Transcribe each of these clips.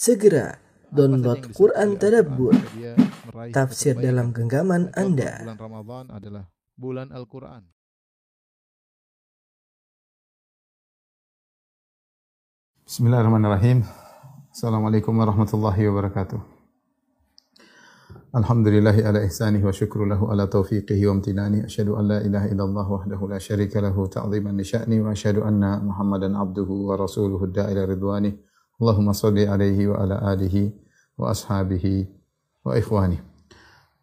Segera download Quran Tadabbur, tafsir dalam genggaman Anda. Bulan Ramadan adalah bulan Al-Quran. Bismillahirrahmanirrahim. Assalamualaikum warahmatullahi wabarakatuh. Alhamdulillahi ala ihsanihi wa syukru lahu ala taufiqihi wa amtinani. Asyhadu an la ilaha illallah wahdahu la syarika lahu ta'ziman li sya'ni wa asyhadu anna Muhammadan abduhu wa rasuluhu da'ila ridwani. Allahumma salli alaihi wa ala alihi wa ashabihi wa ikhwani.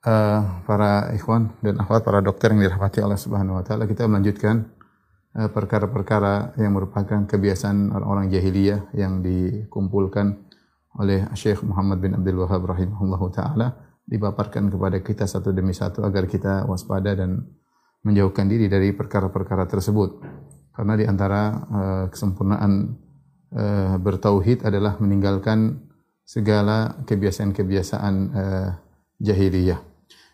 Eh, para ikhwan dan akhwat, para dokter yang dirahmati Allah Subhanahu wa taala, kita melanjutkan eh, perkara-perkara yang merupakan kebiasaan orang-orang jahiliyah yang dikumpulkan oleh Syekh Muhammad bin Abdul Wahab rahimahullahu taala dipaparkan kepada kita satu demi satu agar kita waspada dan menjauhkan diri dari perkara-perkara tersebut. Karena di antara eh, kesempurnaan eh, bertauhid adalah meninggalkan segala kebiasaan-kebiasaan eh, jahiliyah.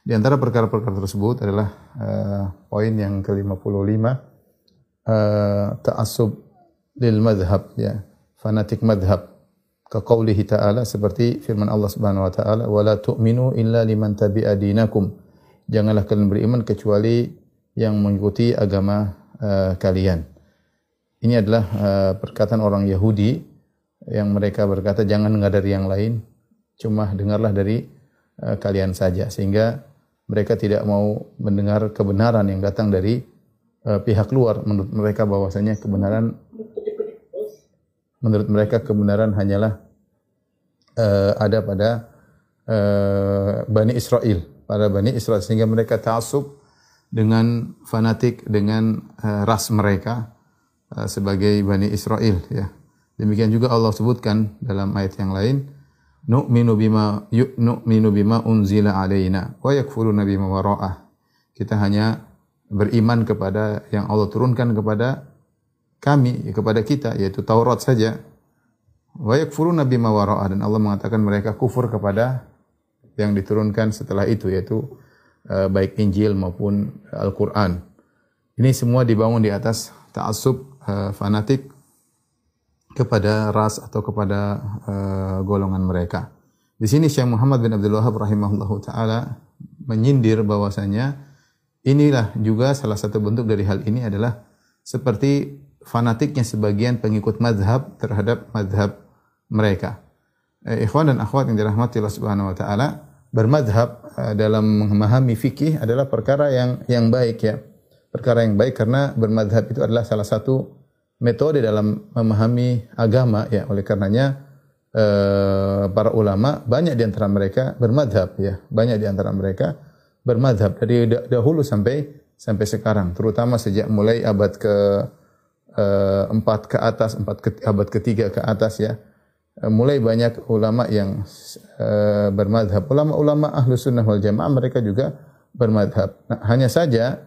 Di antara perkara-perkara tersebut adalah eh, poin yang ke-55 uh, ta'assub lil madhab ya fanatik madhab ke qaulihi ta'ala seperti firman Allah Subhanahu wa taala wala tu'minu illa liman tabi'a dinakum. Janganlah kalian beriman kecuali yang mengikuti agama uh, kalian ini adalah uh, perkataan orang Yahudi yang mereka berkata jangan dengar dari yang lain cuma dengarlah dari uh, kalian saja. Sehingga mereka tidak mau mendengar kebenaran yang datang dari uh, pihak luar. Menurut mereka bahwasanya kebenaran menurut mereka kebenaran hanyalah ada pada Bani Israel pada Bani Israel. Sehingga mereka ta'assub dengan fanatik dengan ras mereka sebagai Bani Israel ya. Demikian juga Allah sebutkan dalam ayat yang lain nu'minu bima yu- nu'minu bima unzila alaina wa yakfuruna bima wara'ah kita hanya beriman kepada yang Allah turunkan kepada kami kepada kita yaitu Taurat saja. Wa yakfuruna bima wara'ah dan Allah mengatakan mereka kufur kepada yang diturunkan setelah itu yaitu uh, baik Injil maupun Al-Qur'an. Ini semua dibangun di atas ta'assub uh, fanatik kepada ras atau kepada uh, golongan mereka. Di sini Syekh Muhammad bin Abdul Wahab rahimahullahu taala menyindir bahwasanya inilah juga salah satu bentuk dari hal ini adalah seperti fanatiknya sebagian pengikut mazhab terhadap mazhab mereka. Eh, ikhwan dan akhwat yang dirahmati Allah Subhanahu wa taala, bermadhab eh, dalam memahami fikih adalah perkara yang yang baik ya. Perkara yang baik karena bermadhab itu adalah salah satu metode dalam memahami agama ya. Oleh karenanya eh, para ulama banyak di antara mereka bermadhab ya. Banyak di antara mereka bermadhab dari da- dahulu sampai sampai sekarang, terutama sejak mulai abad ke eh, empat ke atas, empat ke, abad ketiga ke atas ya. Eh, mulai banyak ulama yang eh, bermadhab. Ulama-ulama ahlu sunnah wal jamaah mereka juga bermadhab. Nah, hanya saja,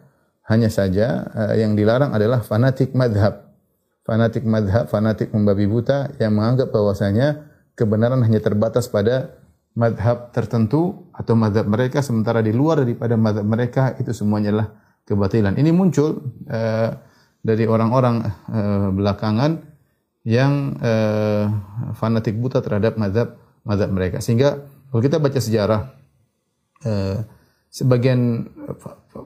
hanya saja eh, yang dilarang adalah fanatik madhab. Fanatik madhab, fanatik membabi buta yang menganggap bahwasanya kebenaran hanya terbatas pada madhab tertentu atau madhab mereka sementara di luar daripada madhab mereka itu semuanya adalah kebatilan. Ini muncul eh, dari orang-orang eh, belakangan yang eh, fanatik buta terhadap madhab madhab mereka. Sehingga kalau kita baca sejarah sebagian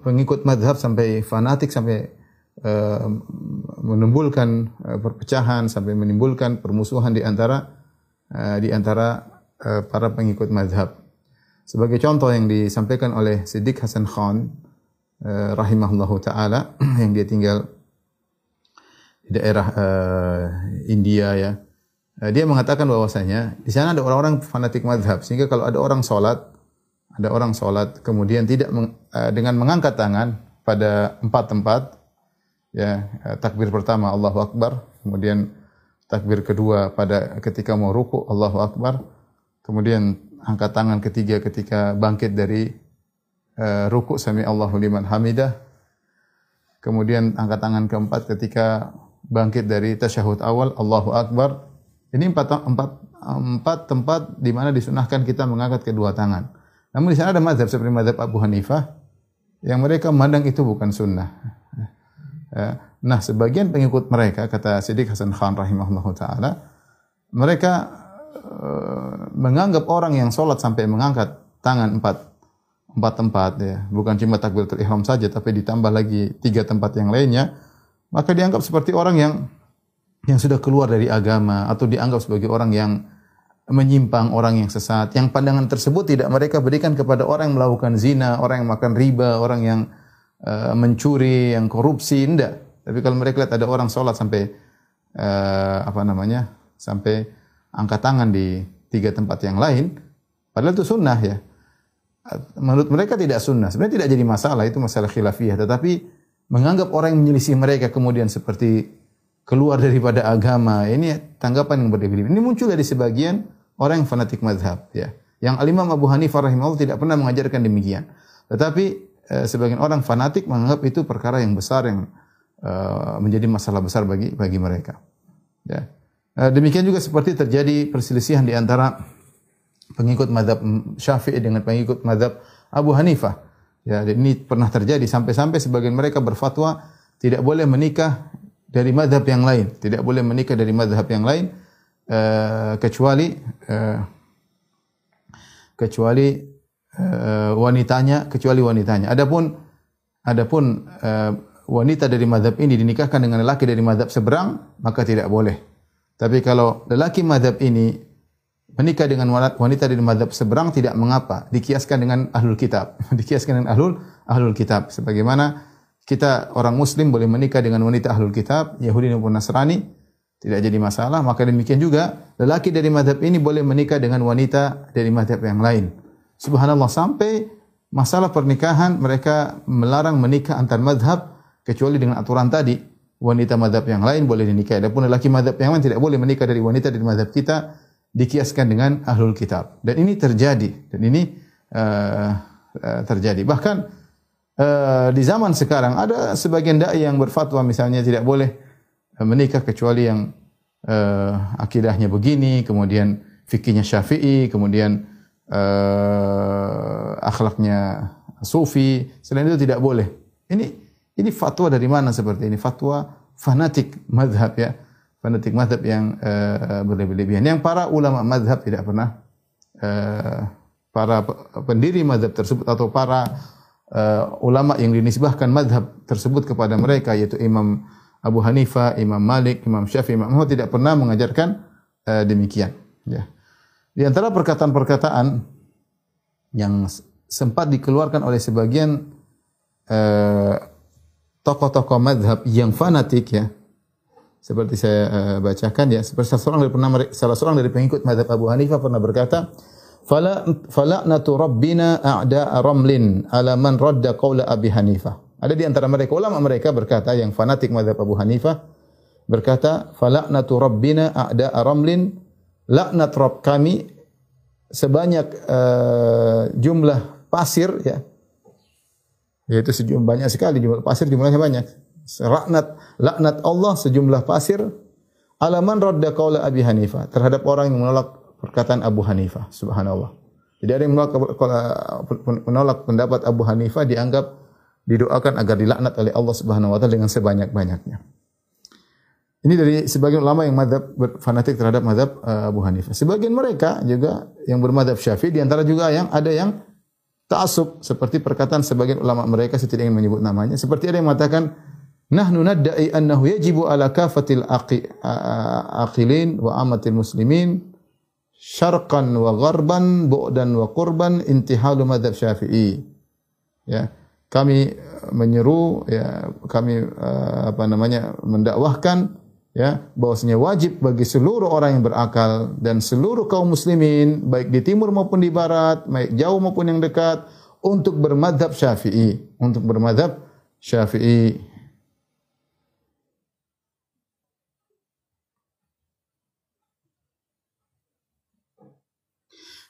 pengikut madhab sampai fanatik sampai eh, menimbulkan eh, perpecahan sampai menimbulkan permusuhan di antara eh, di antara eh, para pengikut madhab. Sebagai contoh yang disampaikan oleh Siddiq Hasan Khan eh, rahimahullahu taala yang dia tinggal di daerah eh, India ya. Eh, dia mengatakan bahwasanya di sana ada orang-orang fanatik madhab sehingga kalau ada orang sholat ada orang sholat kemudian tidak meng- eh, dengan mengangkat tangan pada empat tempat ya eh, takbir pertama Allahu Akbar kemudian takbir kedua pada ketika mau ruku Allahu Akbar kemudian angkat tangan ketiga ketika bangkit dari eh, ruku sami Allahu liman hamidah kemudian angkat tangan keempat ketika bangkit dari tasyahud awal Allahu Akbar. Ini empat, empat, empat tempat di mana disunahkan kita mengangkat kedua tangan namun di sana ada mazhab seperti mazhab Abu Hanifah yang mereka memandang itu bukan sunnah Ya. Nah, sebagian pengikut mereka kata Siddiq Hasan Khan rahimahullah taala, mereka eh, menganggap orang yang sholat sampai mengangkat tangan empat empat tempat ya, bukan cuma takbiratul ihram saja, tapi ditambah lagi tiga tempat yang lainnya, maka dianggap seperti orang yang yang sudah keluar dari agama atau dianggap sebagai orang yang menyimpang, orang yang sesat. Yang pandangan tersebut tidak mereka berikan kepada orang yang melakukan zina, orang yang makan riba, orang yang uh, mencuri, yang korupsi, tidak. Tapi kalau mereka lihat ada orang sholat sampai uh, apa namanya, sampai angkat tangan di tiga tempat yang lain, padahal itu sunnah ya. Menurut mereka tidak sunnah. Sebenarnya tidak jadi masalah, itu masalah khilafiyah. Tetapi menganggap orang yang menyelisih mereka kemudian seperti keluar daripada agama, ini tanggapan yang berbeda. Ini muncul dari sebagian orang yang fanatik madhab. Ya. Yang Al-Imam Abu Hanifah rahimahullah tidak pernah mengajarkan demikian. Tetapi eh, sebagian orang fanatik menganggap itu perkara yang besar yang eh, menjadi masalah besar bagi bagi mereka. Ya. Eh, demikian juga seperti terjadi perselisihan di antara pengikut madhab Syafi'i dengan pengikut madhab Abu Hanifah. Ya, ini pernah terjadi sampai-sampai sebagian mereka berfatwa tidak boleh menikah dari madhab yang lain, tidak boleh menikah dari madhab yang lain uh, kecuali uh, kecuali uh, wanitanya, kecuali wanitanya. Adapun adapun wanita dari madhab ini dinikahkan dengan lelaki dari madhab seberang, maka tidak boleh. Tapi kalau lelaki madhab ini menikah dengan wanita dari madhab seberang tidak mengapa. Dikiaskan dengan ahlul kitab. Dikiaskan dengan ahlul ahlul kitab. Sebagaimana kita orang muslim boleh menikah dengan wanita ahlul kitab, Yahudi maupun Nasrani, tidak jadi masalah. Maka demikian juga lelaki dari madhab ini boleh menikah dengan wanita dari madhab yang lain. Subhanallah sampai masalah pernikahan mereka melarang menikah antar madhab kecuali dengan aturan tadi. Wanita madhab yang lain boleh dinikah. Adapun lelaki madhab yang lain tidak boleh menikah dari wanita dari madhab kita dikiaskan dengan ahlul kitab. Dan ini terjadi. Dan ini uh, uh, terjadi. Bahkan uh, di zaman sekarang ada sebagian dai yang berfatwa misalnya tidak boleh menikah kecuali yang uh, akidahnya begini, kemudian fikihnya Syafi'i, kemudian uh, akhlaknya Sufi, selain itu tidak boleh. Ini ini fatwa dari mana seperti ini? Fatwa fanatik madhab ya, fanatik madhab yang uh, berlebihan. Yang para ulama madhab tidak pernah uh, para pendiri madhab tersebut atau para uh, ulama yang dinisbahkan madhab tersebut kepada mereka yaitu Imam Abu Hanifah, Imam Malik, Imam Syafi'i, Imam Ahmad tidak pernah mengajarkan uh, demikian. Ya. Di antara perkataan-perkataan yang sempat dikeluarkan oleh sebagian uh, tokoh-tokoh madhab yang fanatik ya, seperti saya uh, bacakan ya, seperti salah seorang dari pernah salah seorang dari pengikut madhab Abu Hanifah pernah berkata, "Fala fala'natu rabbina a'da'a ramlin ala man radda Abi Hanifah." Ada di antara mereka ulama mereka berkata yang fanatik mazhab Abu Hanifah berkata falaknatu rabbina a'da ramlin laknat rabb kami sebanyak uh, jumlah pasir ya. Yaitu sejumlah banyak sekali jumlah pasir jumlahnya banyak. Laknat laknat Allah sejumlah pasir alaman radda qaula Abi Hanifah terhadap orang yang menolak perkataan Abu Hanifah subhanallah. Jadi ada yang menolak, menolak pendapat Abu Hanifah dianggap didoakan agar dilaknat oleh Allah Subhanahu wa taala dengan sebanyak-banyaknya. Ini dari sebagian ulama yang madhab fanatik terhadap madhab uh, Abu Hanifah. Sebagian mereka juga yang bermadhab Syafi'i, di antara juga yang ada yang ta'asub seperti perkataan sebagian ulama mereka saya tidak ingin menyebut namanya. Seperti ada yang mengatakan nahnu nadda'i annahu yajibu ala kafatil aqilin wa amatil muslimin syarqan wa gharban bu'dan wa qurban intihalu madhab Syafi'i. Ya kami menyeru ya kami uh, apa namanya mendakwahkan ya bahwasanya wajib bagi seluruh orang yang berakal dan seluruh kaum muslimin baik di timur maupun di barat baik jauh maupun yang dekat untuk bermadhab Syafi'i. Untuk bermadhab Syafi'i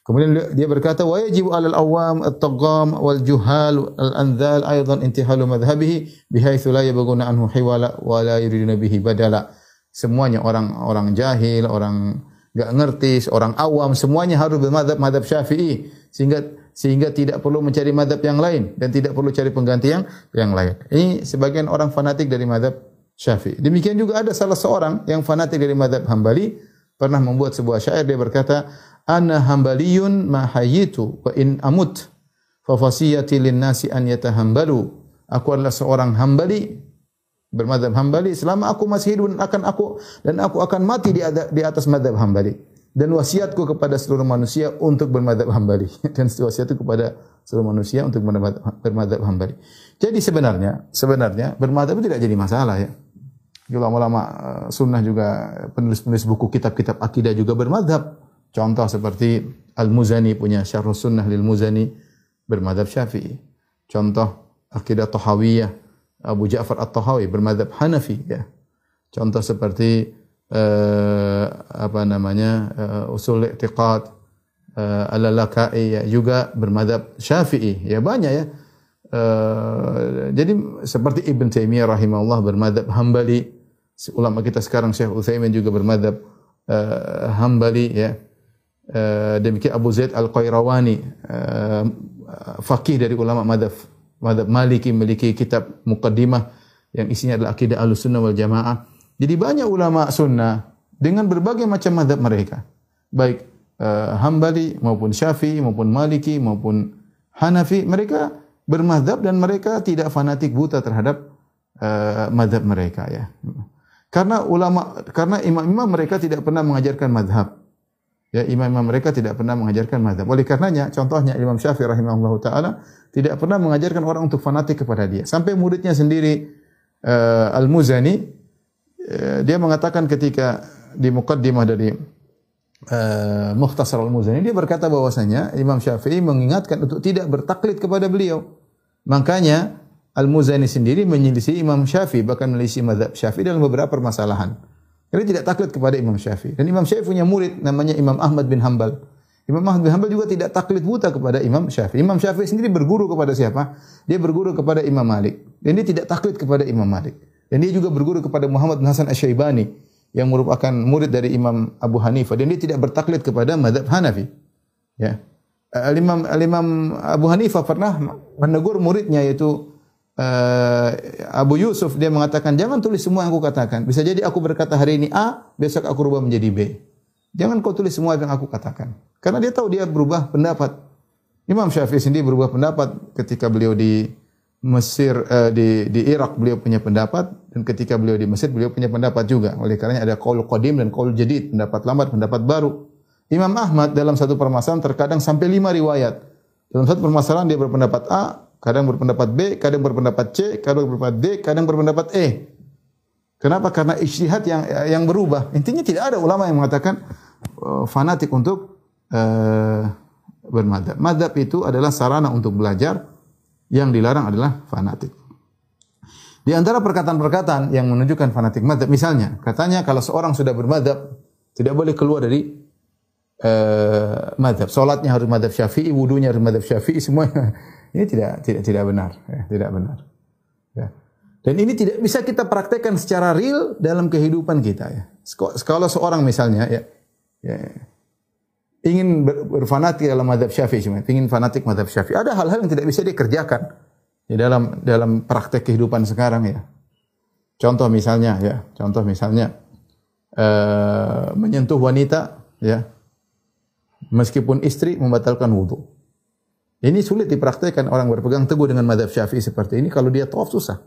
Kemudian dia berkata wa yajibu 'alal awam at-tagham wal juhal al-anzal aidan intihalu madhhabihi bihaitsu la yabghuna anhu hiwala wa la yuriduna bihi badala. Semuanya orang-orang jahil, orang enggak ngerti, orang awam semuanya harus bermadhab madhab Syafi'i sehingga sehingga tidak perlu mencari madhab yang lain dan tidak perlu cari pengganti yang yang lain. Ini sebagian orang fanatik dari madhab Syafi'i. Demikian juga ada salah seorang yang fanatik dari madhab Hambali pernah membuat sebuah syair dia berkata, "Ana hambaliyun ma hayyitu wa in amut fa fasiyati lin nasi an yatahambalu." Aku adalah seorang hambali bermadhab hambali selama aku masih hidup dan akan aku dan aku akan mati di, di atas madhab hambali dan wasiatku kepada seluruh manusia untuk bermadhab hambali dan wasiatku kepada seluruh manusia untuk bermadhab hambali. Jadi sebenarnya sebenarnya bermadhab itu tidak jadi masalah ya. Ulama-ulama eh, sunnah juga penulis-penulis buku kitab-kitab akidah juga bermadhab. Contoh seperti Al-Muzani punya Syarh Sunnah lil Muzani bermadhab Syafi'i. Contoh akidah Tahawiyah Abu Ja'far At-Tahawi bermadhab Hanafi ya. Contoh seperti uh, apa namanya uh, usul i'tiqad uh, Al-Laka'i ya, juga bermadhab Syafi'i. Ya banyak ya. Uh, jadi seperti Ibn Taimiyah rahimahullah bermadhab Hambali ulama kita sekarang Syekh Utsaimin juga bermadhab uh, Hambali ya. Uh, demikian Abu Zaid Al-Qayrawani uh, fakih dari ulama madhab madhab Maliki memiliki kitab muqaddimah yang isinya adalah akidah Ahlussunnah wal Jamaah. Jadi banyak ulama sunnah dengan berbagai macam madhab mereka. Baik uh, Hambali maupun Syafi'i maupun Maliki maupun Hanafi mereka bermadhab dan mereka tidak fanatik buta terhadap uh, madhab mereka ya. Karena ulama, karena imam-imam mereka tidak pernah mengajarkan madhab. Ya, imam-imam mereka tidak pernah mengajarkan madhab. Oleh karenanya, contohnya Imam Syafi'i rahimahullah ta'ala tidak pernah mengajarkan orang untuk fanatik kepada dia. Sampai muridnya sendiri, uh, Al-Muzani, uh, dia mengatakan ketika di muqaddimah dari uh, Mukhtasar Al-Muzani, dia berkata bahwasanya Imam Syafi'i mengingatkan untuk tidak bertaklid kepada beliau. Makanya Al-Muzani sendiri menyelisih Imam Syafi'i bahkan menyelisih mazhab Syafi'i dalam beberapa permasalahan. Jadi tidak taklid kepada Imam Syafi'i. Dan Imam Syafi'i punya murid namanya Imam Ahmad bin Hambal. Imam Ahmad bin Hambal juga tidak taklid buta kepada Imam Syafi'i. Imam Syafi'i sendiri berguru kepada siapa? Dia berguru kepada Imam Malik. Dan dia tidak taklid kepada Imam Malik. Dan dia juga berguru kepada Muhammad bin Hasan Asy-Syaibani yang merupakan murid dari Imam Abu Hanifah dan dia tidak bertaklid kepada mazhab Hanafi. Ya. Al-Imam Al-Imam Abu Hanifah pernah menegur muridnya yaitu uh, Abu Yusuf dia mengatakan jangan tulis semua yang aku katakan. Bisa jadi aku berkata hari ini A, besok aku rubah menjadi B. Jangan kau tulis semua yang aku katakan. Karena dia tahu dia berubah pendapat. Imam Syafi'i sendiri berubah pendapat ketika beliau di Mesir uh, di di Irak beliau punya pendapat dan ketika beliau di Mesir beliau punya pendapat juga. Oleh karenanya ada qaul qadim dan qaul jadid, pendapat lama pendapat baru. Imam Ahmad dalam satu permasalahan terkadang sampai lima riwayat. Dalam satu permasalahan dia berpendapat A, kadang berpendapat B, kadang berpendapat C, kadang berpendapat D, kadang berpendapat E. Kenapa? Karena ijtihad yang yang berubah. Intinya tidak ada ulama yang mengatakan uh, fanatik untuk uh, bermadhab. Madhab itu adalah sarana untuk belajar, yang dilarang adalah fanatik. Di antara perkataan-perkataan yang menunjukkan fanatik madhab, misalnya, katanya kalau seorang sudah bermadhab, tidak boleh keluar dari uh, madhab. Solatnya harus madhab syafi'i, wudunya harus madhab syafi'i, semuanya ini tidak tidak tidak benar, ya, tidak benar. Ya. Dan ini tidak bisa kita praktekkan secara real dalam kehidupan kita ya. Kalau seorang misalnya ya, ya ingin ber, berfanatik dalam madhab syafi'i cuma, ingin fanatik madhab syafi'i, ada hal-hal yang tidak bisa dikerjakan di dalam dalam praktek kehidupan sekarang ya. Contoh misalnya ya, contoh misalnya uh, menyentuh wanita ya, meskipun istri membatalkan wudhu. Ini sulit dipraktekkan orang berpegang teguh dengan madhab syafi'i seperti ini. Kalau dia tawaf susah.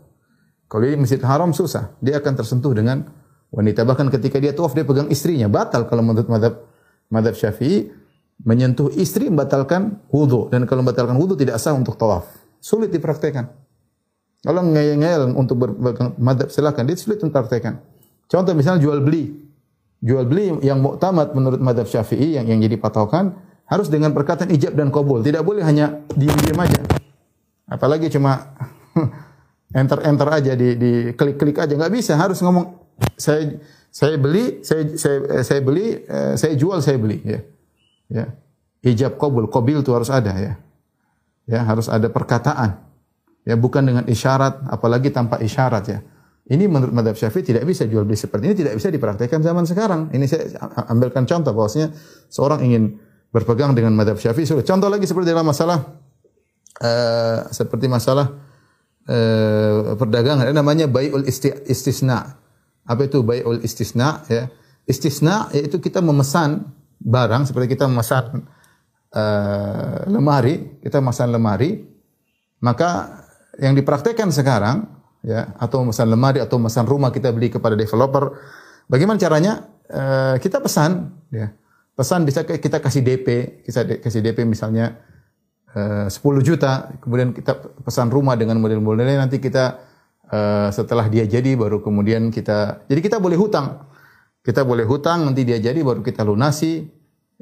Kalau dia masjid haram susah. Dia akan tersentuh dengan wanita. Bahkan ketika dia tawaf dia pegang istrinya. Batal kalau menurut madhab, madhab syafi'i. Menyentuh istri membatalkan wudhu. Dan kalau membatalkan wudhu tidak sah untuk tawaf. Sulit dipraktekkan. Kalau ngeyel-ngeyel untuk berpegang madhab silakan. Dia sulit dipraktekkan. Contoh misalnya jual beli. Jual beli yang muktamad menurut madhab syafi'i yang, yang jadi patokan harus dengan perkataan ijab dan kabul. Tidak boleh hanya diam-diam aja. Apalagi cuma enter-enter aja di di klik-klik aja nggak bisa. Harus ngomong saya saya beli, saya saya saya beli, eh, saya jual, saya beli ya. Ya. Ijab kabul, qabil itu harus ada ya. Ya, harus ada perkataan. Ya, bukan dengan isyarat, apalagi tanpa isyarat ya. Ini menurut madhab syafi'i tidak bisa jual beli seperti ini, tidak bisa dipraktekkan zaman sekarang. Ini saya ambilkan contoh bahwasanya seorang ingin berpegang dengan madhab syafi'i sulit. Contoh lagi seperti dalam masalah uh, seperti masalah uh, perdagangan ada namanya bai'ul istisna. Apa itu bai'ul istisna ya? Istisna yaitu kita memesan barang seperti kita memesan eh, lemari, kita memesan lemari, maka yang dipraktekkan sekarang ya atau memesan lemari atau memesan rumah kita beli kepada developer, bagaimana caranya? Eh, kita pesan ya. Pesan bisa kita kasih DP, kita kasih DP misalnya eh, 10 juta, kemudian kita pesan rumah dengan model-modelnya nanti kita eh, setelah dia jadi baru kemudian kita jadi kita boleh hutang. Kita boleh hutang nanti dia jadi baru kita lunasi.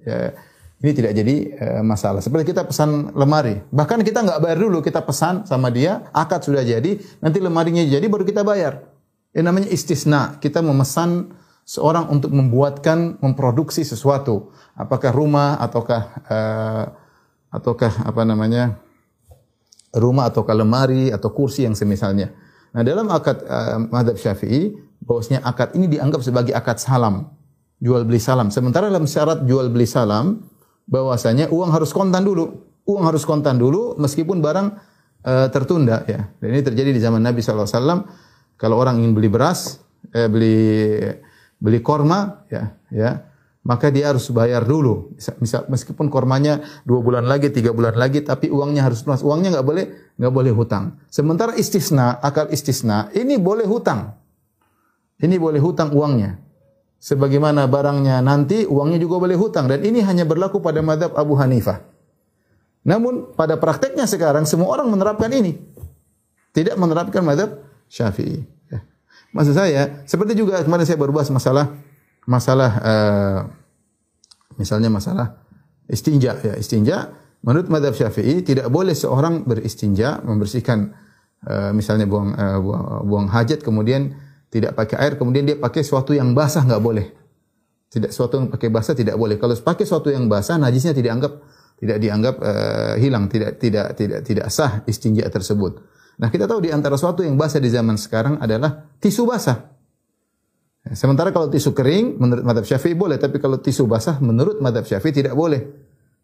Ya, ini tidak jadi eh, masalah. Seperti kita pesan lemari, bahkan kita nggak bayar dulu, kita pesan sama dia, akad sudah jadi, nanti lemarinya jadi baru kita bayar. Ini namanya istisna. Kita memesan seorang untuk membuatkan, memproduksi sesuatu, apakah rumah ataukah eh, ataukah apa namanya rumah ataukah lemari atau kursi yang semisalnya. Nah dalam akad uh, madhab syafi'i, bahwasanya akad ini dianggap sebagai akad salam, jual beli salam. Sementara dalam syarat jual beli salam, bahwasanya uang harus kontan dulu. Uang harus kontan dulu meskipun barang uh, tertunda ya. Dan ini terjadi di zaman Nabi SAW. Kalau orang ingin beli beras, eh, beli beli korma, ya, ya, maka dia harus bayar dulu. Misal, meskipun kormanya dua bulan lagi, tiga bulan lagi, tapi uangnya harus lunas. Uangnya nggak boleh nggak boleh hutang. Sementara istisna, akal istisna, ini boleh hutang. Ini boleh hutang uangnya. Sebagaimana barangnya nanti, uangnya juga boleh hutang. Dan ini hanya berlaku pada madhab Abu Hanifah. Namun pada prakteknya sekarang semua orang menerapkan ini. Tidak menerapkan madhab Syafi'i. Maksud saya, seperti juga kemarin saya baru bahas masalah masalah uh, misalnya masalah istinja. Ya istinja menurut madhab syafi'i tidak boleh seorang beristinja membersihkan uh, misalnya buang, uh, buang buang hajat kemudian tidak pakai air kemudian dia pakai sesuatu yang basah nggak boleh. Tidak sesuatu yang pakai basah tidak boleh. Kalau pakai sesuatu yang basah najisnya tidak anggap tidak dianggap uh, hilang tidak tidak tidak tidak sah istinja tersebut nah kita tahu di antara sesuatu yang basah di zaman sekarang adalah tisu basah Sementara kalau tisu kering menurut madhab syafi'i boleh, tapi kalau tisu basah menurut madhab syafi'i tidak boleh.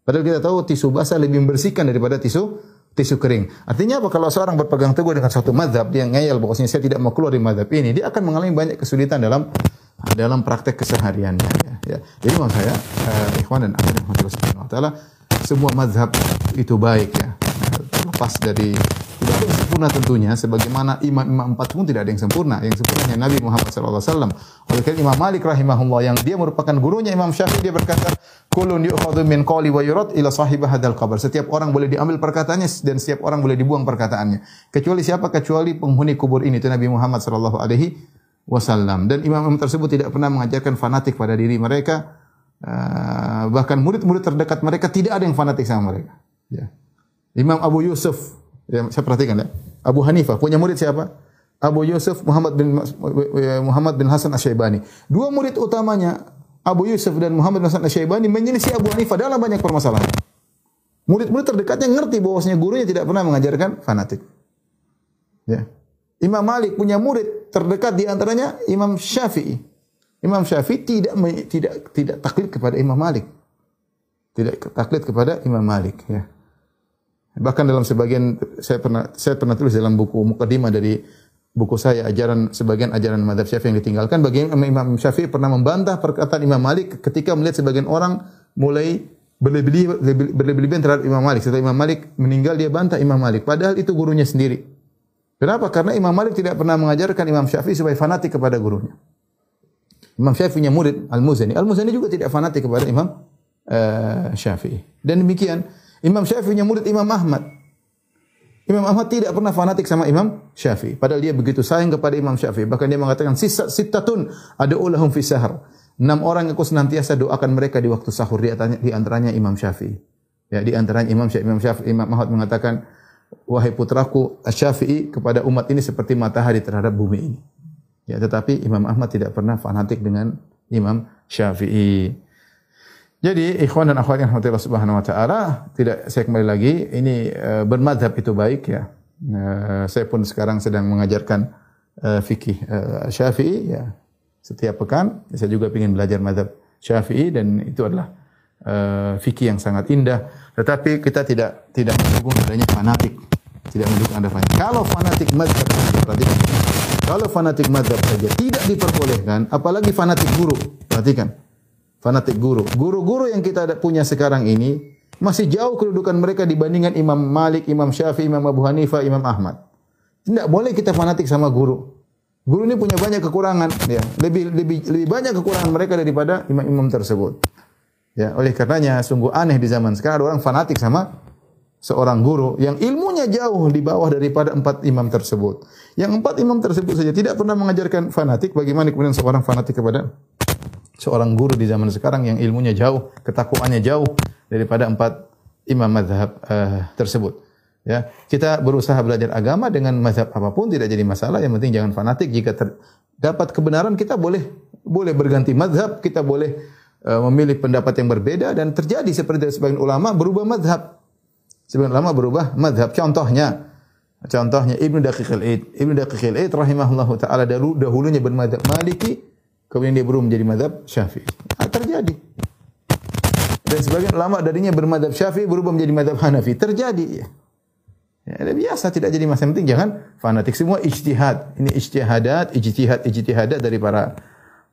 Padahal kita tahu tisu basah lebih membersihkan daripada tisu tisu kering. Artinya apa? Kalau seorang berpegang teguh dengan satu madhab, dia ngeyel bahwasanya saya tidak mau keluar dari madhab ini, dia akan mengalami banyak kesulitan dalam dalam praktek kesehariannya. Ya. ya. Jadi maksud saya, uh, ikhwan dan akhirnya subhanahu wa ta'ala, semua madhab itu baik ya. Terlepas dari tidak ada sempurna tentunya, sebagaimana imam-imam empat pun tidak ada yang sempurna. Yang sempurna hanya Nabi Muhammad SAW. Oleh karena Imam Malik rahimahullah yang dia merupakan gurunya Imam Syafi'i dia berkata, "Kulun yu'khadhu min qawli wa yurad ila sahibah hadal qabr." Setiap orang boleh diambil perkataannya dan setiap orang boleh dibuang perkataannya. Kecuali siapa? Kecuali penghuni kubur ini itu Nabi Muhammad sallallahu alaihi wasallam. Dan imam-imam tersebut tidak pernah mengajarkan fanatik pada diri mereka. Uh, bahkan murid-murid terdekat mereka tidak ada yang fanatik sama mereka. Ya. Imam Abu Yusuf Ya, saya perhatikan ya. Abu Hanifah punya murid siapa? Abu Yusuf Muhammad bin Muhammad bin Hasan Asy-Syaibani. Dua murid utamanya Abu Yusuf dan Muhammad bin Hasan Asy-Syaibani menyelisih Abu Hanifah dalam banyak permasalahan. Murid-murid terdekatnya ngerti bahwasanya gurunya tidak pernah mengajarkan fanatik. Ya. Imam Malik punya murid terdekat di antaranya Imam Syafi'i. Imam Syafi'i tidak tidak tidak taklid kepada Imam Malik. Tidak taklid kepada Imam Malik ya. Bahkan dalam sebagian saya pernah saya pernah tulis dalam buku mukadimah dari buku saya ajaran sebagian ajaran madhab Syafi'i yang ditinggalkan bagian Imam Syafi'i pernah membantah perkataan Imam Malik ketika melihat sebagian orang mulai berlebih-lebihan terhadap Imam Malik. Setelah Imam Malik meninggal dia bantah Imam Malik padahal itu gurunya sendiri. Kenapa? Karena Imam Malik tidak pernah mengajarkan Imam Syafi'i supaya fanatik kepada gurunya. Imam Syafi'i punya murid Al-Muzani. Al-Muzani juga tidak fanatik kepada Imam uh, Syafi'i. Dan demikian Imam Syafi'i murid Imam Ahmad. Imam Ahmad tidak pernah fanatik sama Imam Syafi'i. Padahal dia begitu sayang kepada Imam Syafi'i. Bahkan dia mengatakan, sittatun ulahum fi sahar. Enam orang yang aku senantiasa doakan mereka di waktu sahur. Di antaranya, di antaranya Imam Syafi'i. Ya, di antaranya Imam Syafi'i. Imam Syafi'i, Imam Ahmad mengatakan, wahai putraku Syafi'i kepada umat ini seperti matahari terhadap bumi ini. Ya, tetapi Imam Ahmad tidak pernah fanatik dengan Imam Syafi'i. Jadi ikhwan dan akhwat yang Allah Subhanahu wa taala, tidak saya kembali lagi ini uh, bermadhab itu baik ya. Uh, saya pun sekarang sedang mengajarkan uh, fikih uh, Syafi'i ya. Setiap pekan saya juga ingin belajar madhab Syafi'i dan itu adalah uh, fikih yang sangat indah. Tetapi kita tidak tidak mendukung adanya fanatik. Tidak mendukung ada fanatik. Kalau fanatik madhab berarti Kalau fanatik madhab saja tidak diperbolehkan, apalagi fanatik guru. Perhatikan. Fanatik guru. Guru-guru yang kita punya sekarang ini masih jauh kedudukan mereka dibandingkan Imam Malik, Imam Syafi'i, Imam Abu Hanifah, Imam Ahmad. Tidak boleh kita fanatik sama guru. Guru ini punya banyak kekurangan, ya. Lebih lebih lebih banyak kekurangan mereka daripada imam-imam tersebut. Ya, oleh karenanya sungguh aneh di zaman sekarang ada orang fanatik sama seorang guru yang ilmunya jauh di bawah daripada empat imam tersebut. Yang empat imam tersebut saja tidak pernah mengajarkan fanatik, bagaimana kemudian seorang fanatik kepada seorang guru di zaman sekarang yang ilmunya jauh, ketakwaannya jauh daripada empat imam madhab eh, tersebut. Ya, kita berusaha belajar agama dengan mazhab apa pun tidak jadi masalah. Yang penting jangan fanatik. Jika ter- dapat kebenaran kita boleh boleh berganti mazhab, kita boleh eh, memilih pendapat yang berbeda dan terjadi seperti sebagian ulama berubah mazhab. Sebagian ulama berubah mazhab. Contohnya, contohnya Ibnu Daqiq al-Aid. Ibnu Daqiq al-Aid rahimahullahu taala dahulu dahulunya bermadzhab Maliki, kemudian dia berubah menjadi mazhab Syafi'i. Ah, terjadi. Dan sebagian ulama darinya bermadzhab Syafi'i berubah menjadi mazhab Hanafi. Terjadi. Ya. Ya, biasa tidak jadi masalah penting jangan fanatik semua ijtihad. Ini ijtihadat, ijtihad, ijtihadat dari para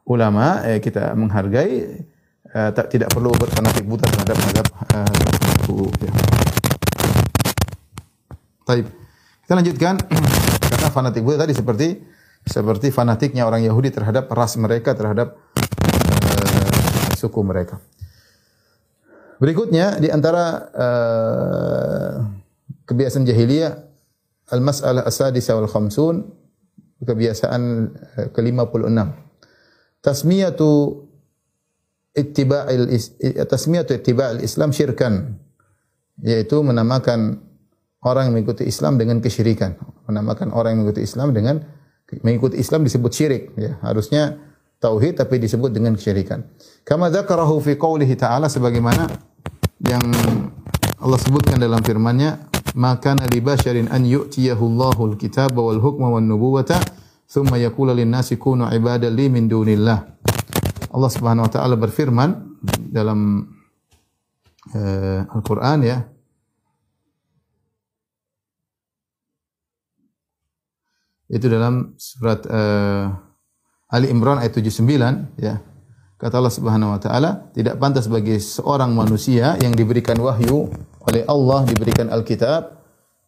ulama eh, kita menghargai eh, tak, tidak perlu berfanatik buta terhadap mazhab eh, ya. Taib. Kita lanjutkan karena fanatik buta tadi seperti seperti fanatiknya orang Yahudi terhadap ras mereka terhadap eh, suku mereka. Berikutnya di antara eh, kebiasaan jahiliyah al-mas'alah as-sadisa wal khamsun kebiasaan eh, ke-56 tasmiyatu ittiba'il tasmiyatu ittiba'il Islam syirkan yaitu menamakan orang yang mengikuti Islam dengan kesyirikan menamakan orang yang mengikuti Islam dengan mengikuti Islam disebut syirik ya. Harusnya tauhid tapi disebut dengan kesyirikan. Kama dzakarahu fi qoulihi ta'ala sebagaimana yang Allah sebutkan dalam firman-Nya maka li basyarin an yu'tiyahu Allahul kitaba wal hukma wan nubuwata thumma yaqulu lin nasi kunu ibadan li min dunillah. Allah Subhanahu wa taala berfirman dalam eh, Al-Qur'an ya itu dalam surat eh, Ali Imran ayat 79 ya. Kata Allah Subhanahu wa taala tidak pantas bagi seorang manusia yang diberikan wahyu oleh Allah diberikan Alkitab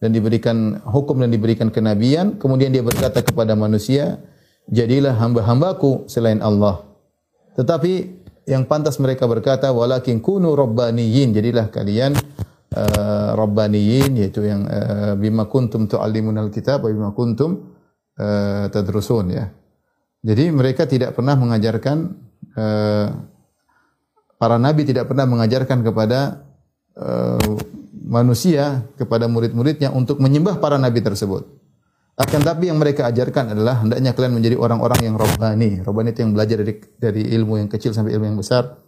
dan diberikan hukum dan diberikan kenabian kemudian dia berkata kepada manusia jadilah hamba-hambaku selain Allah tetapi yang pantas mereka berkata walakin kunu rabbaniyin. Jadilah kalian uh, rabbaniyin yaitu yang uh, bima kuntum tuallimunal kitab bima kuntum uh, tadrusun ya jadi mereka tidak pernah mengajarkan uh, para nabi tidak pernah mengajarkan kepada uh, manusia kepada murid-muridnya untuk menyembah para nabi tersebut. Akan tapi yang mereka ajarkan adalah hendaknya kalian menjadi orang-orang yang robbani. Robbani itu yang belajar dari dari ilmu yang kecil sampai ilmu yang besar.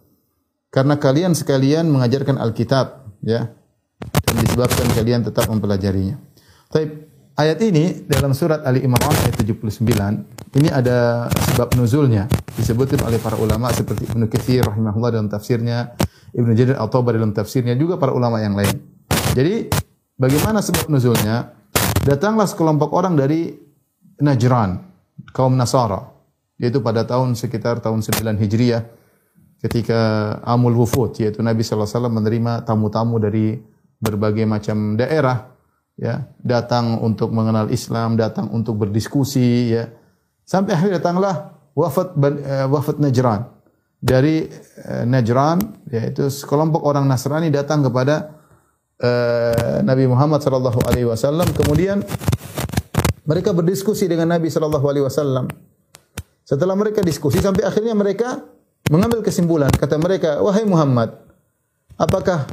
Karena kalian sekalian mengajarkan Alkitab, ya. Dan disebabkan kalian tetap mempelajarinya. Tapi ayat ini dalam surat Ali Imran ayat 79, ini ada sebab nuzulnya. Disebutkan oleh para ulama seperti Ibnu Katsir rahimahullah dalam tafsirnya, Ibnu Jarir At-Tabari dalam tafsirnya, juga para ulama yang lain. Jadi bagaimana sebab nuzulnya? Datanglah sekelompok orang dari Najran, kaum Nasara, yaitu pada tahun sekitar tahun 9 Hijriah ketika Amul Wufud, yaitu Nabi sallallahu alaihi wasallam menerima tamu-tamu dari berbagai macam daerah ya, datang untuk mengenal Islam, datang untuk berdiskusi ya. Sampai akhirnya datanglah wafat uh, wafat Najran. Dari uh, Najran yaitu sekelompok orang Nasrani datang kepada uh, Nabi Muhammad sallallahu alaihi wasallam kemudian mereka berdiskusi dengan Nabi sallallahu alaihi wasallam. Setelah mereka diskusi sampai akhirnya mereka mengambil kesimpulan kata mereka wahai Muhammad apakah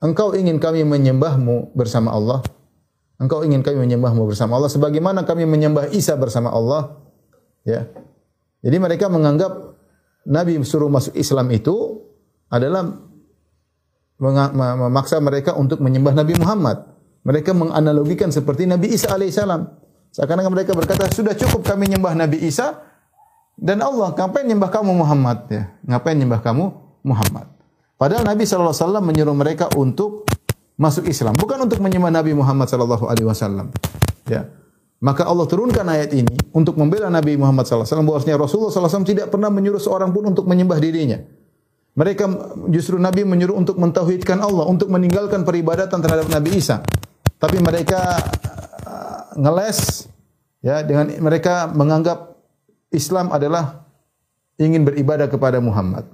engkau ingin kami menyembahmu bersama Allah engkau ingin kami menyembahmu bersama Allah sebagaimana kami menyembah Isa bersama Allah ya jadi mereka menganggap Nabi suruh masuk Islam itu adalah memaksa mereka untuk menyembah Nabi Muhammad. Mereka menganalogikan seperti Nabi Isa alaihissalam. Seakan-akan mereka berkata, sudah cukup kami menyembah Nabi Isa dan Allah. Ngapain menyembah kamu Muhammad? Ya, ngapain menyembah kamu Muhammad? Padahal Nabi SAW menyuruh mereka untuk masuk Islam, bukan untuk menyembah Nabi Muhammad SAW. Ya, Maka Allah turunkan ayat ini untuk membela Nabi Muhammad SAW. Bahwasanya Rasulullah SAW tidak pernah menyuruh seorang pun untuk menyembah dirinya. Mereka justru Nabi menyuruh untuk mentauhidkan Allah, untuk meninggalkan peribadatan terhadap Nabi Isa. Tapi mereka uh, ngeles ya dengan mereka menganggap Islam adalah ingin beribadah kepada Muhammad.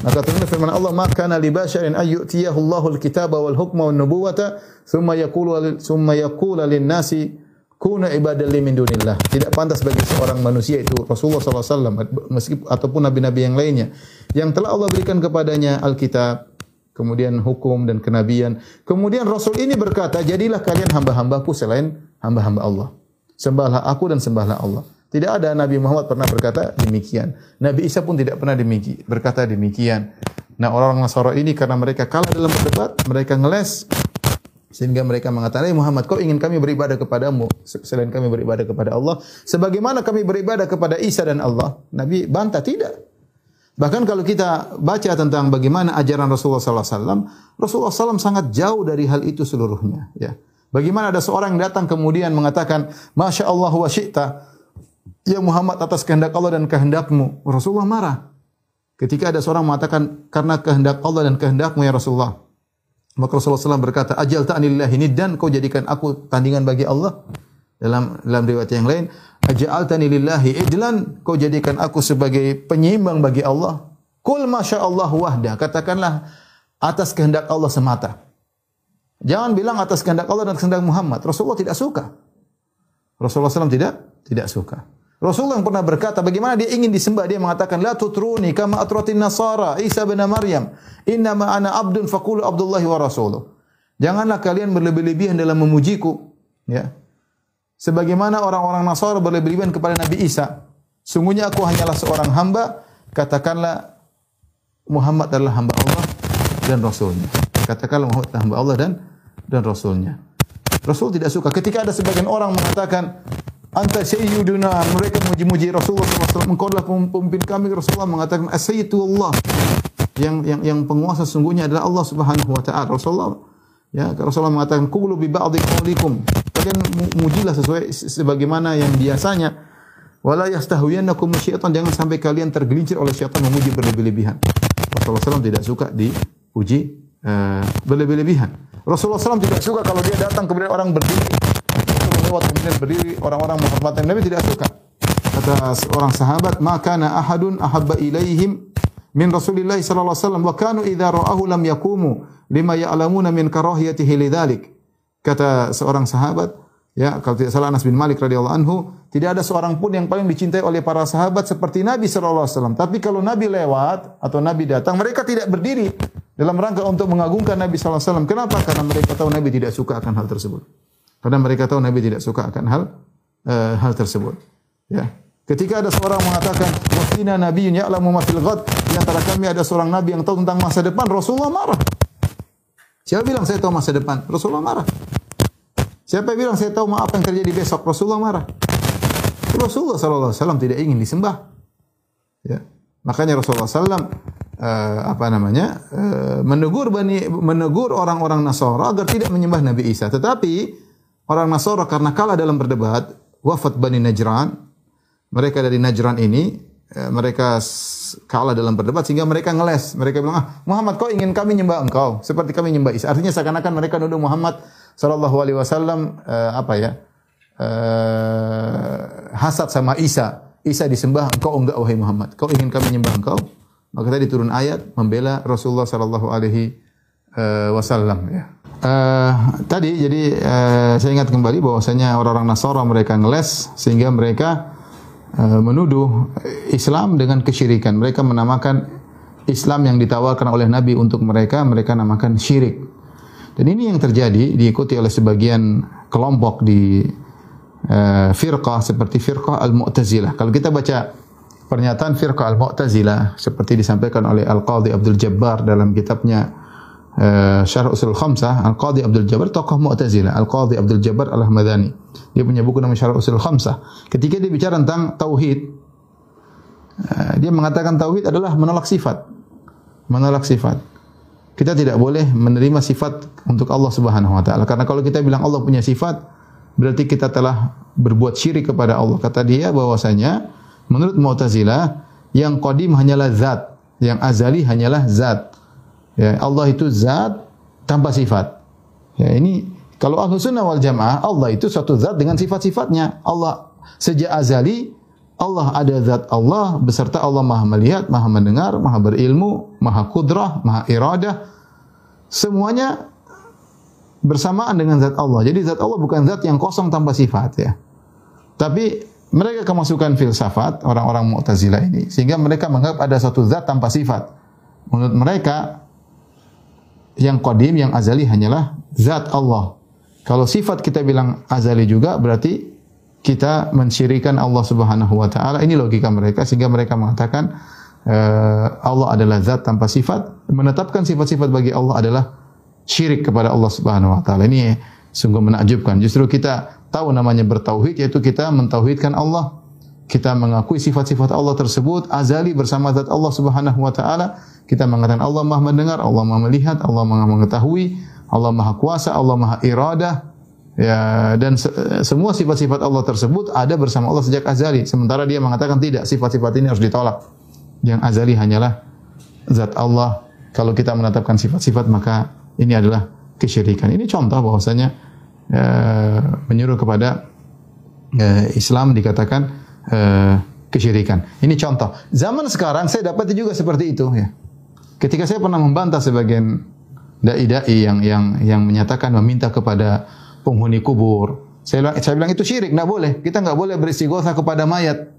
Maka turun firman Allah, "Maka kana li basharin ay yu'tiyahu Allahul kitaba wal hukma wan nubuwata, thumma yaqulu thumma yaqulu lin nasi kuna ibadah min dunillah." Tidak pantas bagi seorang manusia itu Rasulullah SAW meskipun ataupun nabi-nabi yang lainnya yang telah Allah berikan kepadanya Alkitab, kemudian hukum dan kenabian. Kemudian Rasul ini berkata, "Jadilah kalian hamba-hambaku selain hamba-hamba Allah. Sembahlah aku dan sembahlah Allah." Tidak ada Nabi Muhammad pernah berkata demikian. Nabi Isa pun tidak pernah demikian, berkata demikian. Nah orang-orang Nasara ini karena mereka kalah dalam berdebat, mereka ngeles. Sehingga mereka mengatakan, hey Muhammad, kau ingin kami beribadah kepadamu selain kami beribadah kepada Allah. Sebagaimana kami beribadah kepada Isa dan Allah. Nabi bantah, tidak. Bahkan kalau kita baca tentang bagaimana ajaran Rasulullah SAW, Rasulullah SAW sangat jauh dari hal itu seluruhnya. Ya. Bagaimana ada seorang yang datang kemudian mengatakan, Masya Allah wa syi'ta, Ya Muhammad atas kehendak Allah dan kehendakmu. Rasulullah marah. Ketika ada seorang mengatakan karena kehendak Allah dan kehendakmu ya Rasulullah. Maka Rasulullah SAW berkata, Ajal ta'anillahi dan kau jadikan aku tandingan bagi Allah. Dalam dalam riwayat yang lain, Ajal lillahi idlan, kau jadikan aku sebagai penyeimbang bagi Allah. Kul masya Allah wahda, katakanlah atas kehendak Allah semata. Jangan bilang atas kehendak Allah dan kehendak Muhammad. Rasulullah tidak suka. Rasulullah SAW tidak tidak suka. Rasulullah yang pernah berkata bagaimana dia ingin disembah dia mengatakan la tutruni kama atratin nasara Isa bin Maryam inna ma ana abdun faqulu abdullahi wa rasuluh. Janganlah kalian berlebih-lebihan dalam memujiku ya. Sebagaimana orang-orang Nasara berlebih-lebihan kepada Nabi Isa. Sungguhnya aku hanyalah seorang hamba, katakanlah Muhammad adalah hamba Allah dan Rasulnya. Katakanlah Muhammad adalah hamba Allah dan dan Rasulnya. Rasul tidak suka. Ketika ada sebagian orang mengatakan, Anta sayyiduna. Mereka memuji-muji Rasulullah SAW. Engkau adalah pemimpin kami. Rasulullah mengatakan, Asyidu Allah. Yang, yang, yang penguasa sungguhnya adalah Allah Subhanahu Wa Taala. Rasulullah Ya, Rasulullah mengatakan qulu bi ba'dhi qaulikum. Kalian mujilah sesuai sebagaimana yang biasanya. Wala yastahwiyannakum syaitan. Jangan sampai kalian tergelincir oleh syaitan memuji berlebih-lebihan. Rasulullah SAW tidak suka dipuji uh, berlebih-lebihan. Rasulullah SAW tidak suka kalau dia datang kepada orang berdiri lewat kemudian berdiri orang-orang menghormati Nabi tidak suka. Kata seorang sahabat, "Maka na ahadun ahabba ilaihim min Rasulillah sallallahu alaihi wasallam wa kanu idza ra'ahu lam yakumu lima ya'lamuna min karahiyatihi lidzalik." Kata seorang sahabat, ya kalau tidak salah Anas bin Malik radhiyallahu anhu, tidak ada seorang pun yang paling dicintai oleh para sahabat seperti Nabi sallallahu alaihi wasallam. Tapi kalau Nabi lewat atau Nabi datang, mereka tidak berdiri dalam rangka untuk mengagungkan Nabi sallallahu alaihi wasallam. Kenapa? Karena mereka tahu Nabi tidak suka akan hal tersebut. Karena mereka tahu Nabi tidak suka akan hal uh, hal tersebut. Ya. Ketika ada seorang mengatakan wasina nabiyyun ya'lamu ma fil ghad, di antara kami ada seorang nabi yang tahu tentang masa depan, Rasulullah marah. Siapa bilang saya tahu masa depan? Rasulullah marah. Siapa bilang saya tahu apa yang terjadi besok? Rasulullah marah. Rasulullah sallallahu alaihi wasallam tidak ingin disembah. Ya. Makanya Rasulullah SAW uh, apa namanya uh, menegur bani menegur orang-orang Nasara agar tidak menyembah Nabi Isa. Tetapi Orang Nasara karena kalah dalam berdebat, wafat Bani Najran, mereka dari Najran ini, eh, mereka kalah dalam berdebat sehingga mereka ngeles. Mereka bilang, ah Muhammad kau ingin kami nyembah engkau seperti kami nyembah Isa. Artinya seakan-akan mereka nuduh Muhammad Shallallahu Alaihi Wasallam eh, apa ya eh, hasad sama Isa. Isa disembah, engkau enggak wahai Muhammad. Kau ingin kami nyembah engkau? Maka tadi turun ayat membela Rasulullah Shallallahu Alaihi Wasallam ya. Uh, tadi jadi uh, saya ingat kembali bahwasanya orang-orang Nasara mereka ngeles sehingga mereka uh, menuduh Islam dengan kesyirikan. Mereka menamakan Islam yang ditawarkan oleh Nabi untuk mereka mereka namakan syirik. Dan ini yang terjadi diikuti oleh sebagian kelompok di uh, firqah seperti firqah Al-Mu'tazilah. Kalau kita baca pernyataan firqah Al-Mu'tazilah seperti disampaikan oleh Al-Qadhi Abdul Jabbar dalam kitabnya uh, Syarh Usul Khamsah Al-Qadhi Abdul Jabbar tokoh Mu'tazilah Al-Qadhi Abdul Jabbar Al-Ahmadani. Dia punya buku nama Syarh Usul Khamsah. Ketika dia bicara tentang tauhid uh, dia mengatakan tauhid adalah menolak sifat. Menolak sifat. Kita tidak boleh menerima sifat untuk Allah Subhanahu wa taala. Karena kalau kita bilang Allah punya sifat berarti kita telah berbuat syirik kepada Allah. Kata dia bahwasanya menurut Mu'tazilah yang qadim hanyalah zat, yang azali hanyalah zat. Ya, Allah itu zat tanpa sifat. Ya, ini kalau ahlu sunnah wal jamaah, Allah itu suatu zat dengan sifat-sifatnya. Allah sejak azali, Allah ada zat Allah beserta Allah maha melihat, maha mendengar, maha berilmu, maha kudrah, maha iradah. Semuanya bersamaan dengan zat Allah. Jadi zat Allah bukan zat yang kosong tanpa sifat ya. Tapi mereka kemasukan filsafat orang-orang Mu'tazilah ini sehingga mereka menganggap ada satu zat tanpa sifat. Menurut mereka yang qadim yang azali hanyalah zat Allah. Kalau sifat kita bilang azali juga berarti kita mensyirikan Allah Subhanahu wa taala. Ini logika mereka sehingga mereka mengatakan uh, Allah adalah zat tanpa sifat, menetapkan sifat-sifat bagi Allah adalah syirik kepada Allah Subhanahu wa taala. Ini sungguh menakjubkan. Justru kita tahu namanya bertauhid yaitu kita mentauhidkan Allah. Kita mengakui sifat-sifat Allah tersebut azali bersama zat Allah Subhanahu wa taala. Kita mengatakan Allah Maha mendengar, Allah Maha melihat, Allah Maha mengetahui, Allah Maha kuasa, Allah Maha iradah. Ya, dan se semua sifat-sifat Allah tersebut ada bersama Allah sejak azali. Sementara dia mengatakan tidak, sifat-sifat ini harus ditolak. Yang azali hanyalah zat Allah. Kalau kita menetapkan sifat-sifat maka ini adalah kesyirikan. Ini contoh bahwasanya e, menyuruh kepada e, Islam dikatakan e, kesyirikan. Ini contoh. Zaman sekarang saya dapat juga seperti itu ya. Ketika saya pernah membantah sebagian dai-dai yang yang yang menyatakan meminta kepada penghuni kubur. Saya saya bilang itu syirik, tidak boleh. Kita nggak boleh beristighosa kepada mayat.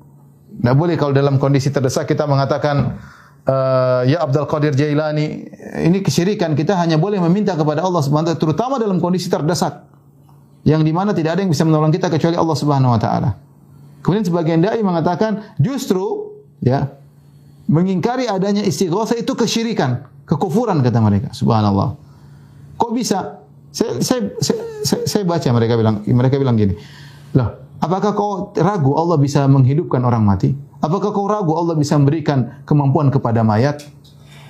Tidak boleh kalau dalam kondisi terdesak kita mengatakan uh, ya Abdul Qadir Jailani ini kesyirikan. Kita hanya boleh meminta kepada Allah Subhanahu wa taala terutama dalam kondisi terdesak. Yang di mana tidak ada yang bisa menolong kita kecuali Allah Subhanahu wa taala. Kemudian sebagian dai mengatakan justru ya mengingkari adanya istighosa itu kesyirikan, kekufuran kata mereka. Subhanallah. Kok bisa? Saya, saya, saya, saya baca mereka bilang mereka bilang gini. Lah, apakah kau ragu Allah bisa menghidupkan orang mati? Apakah kau ragu Allah bisa memberikan kemampuan kepada mayat?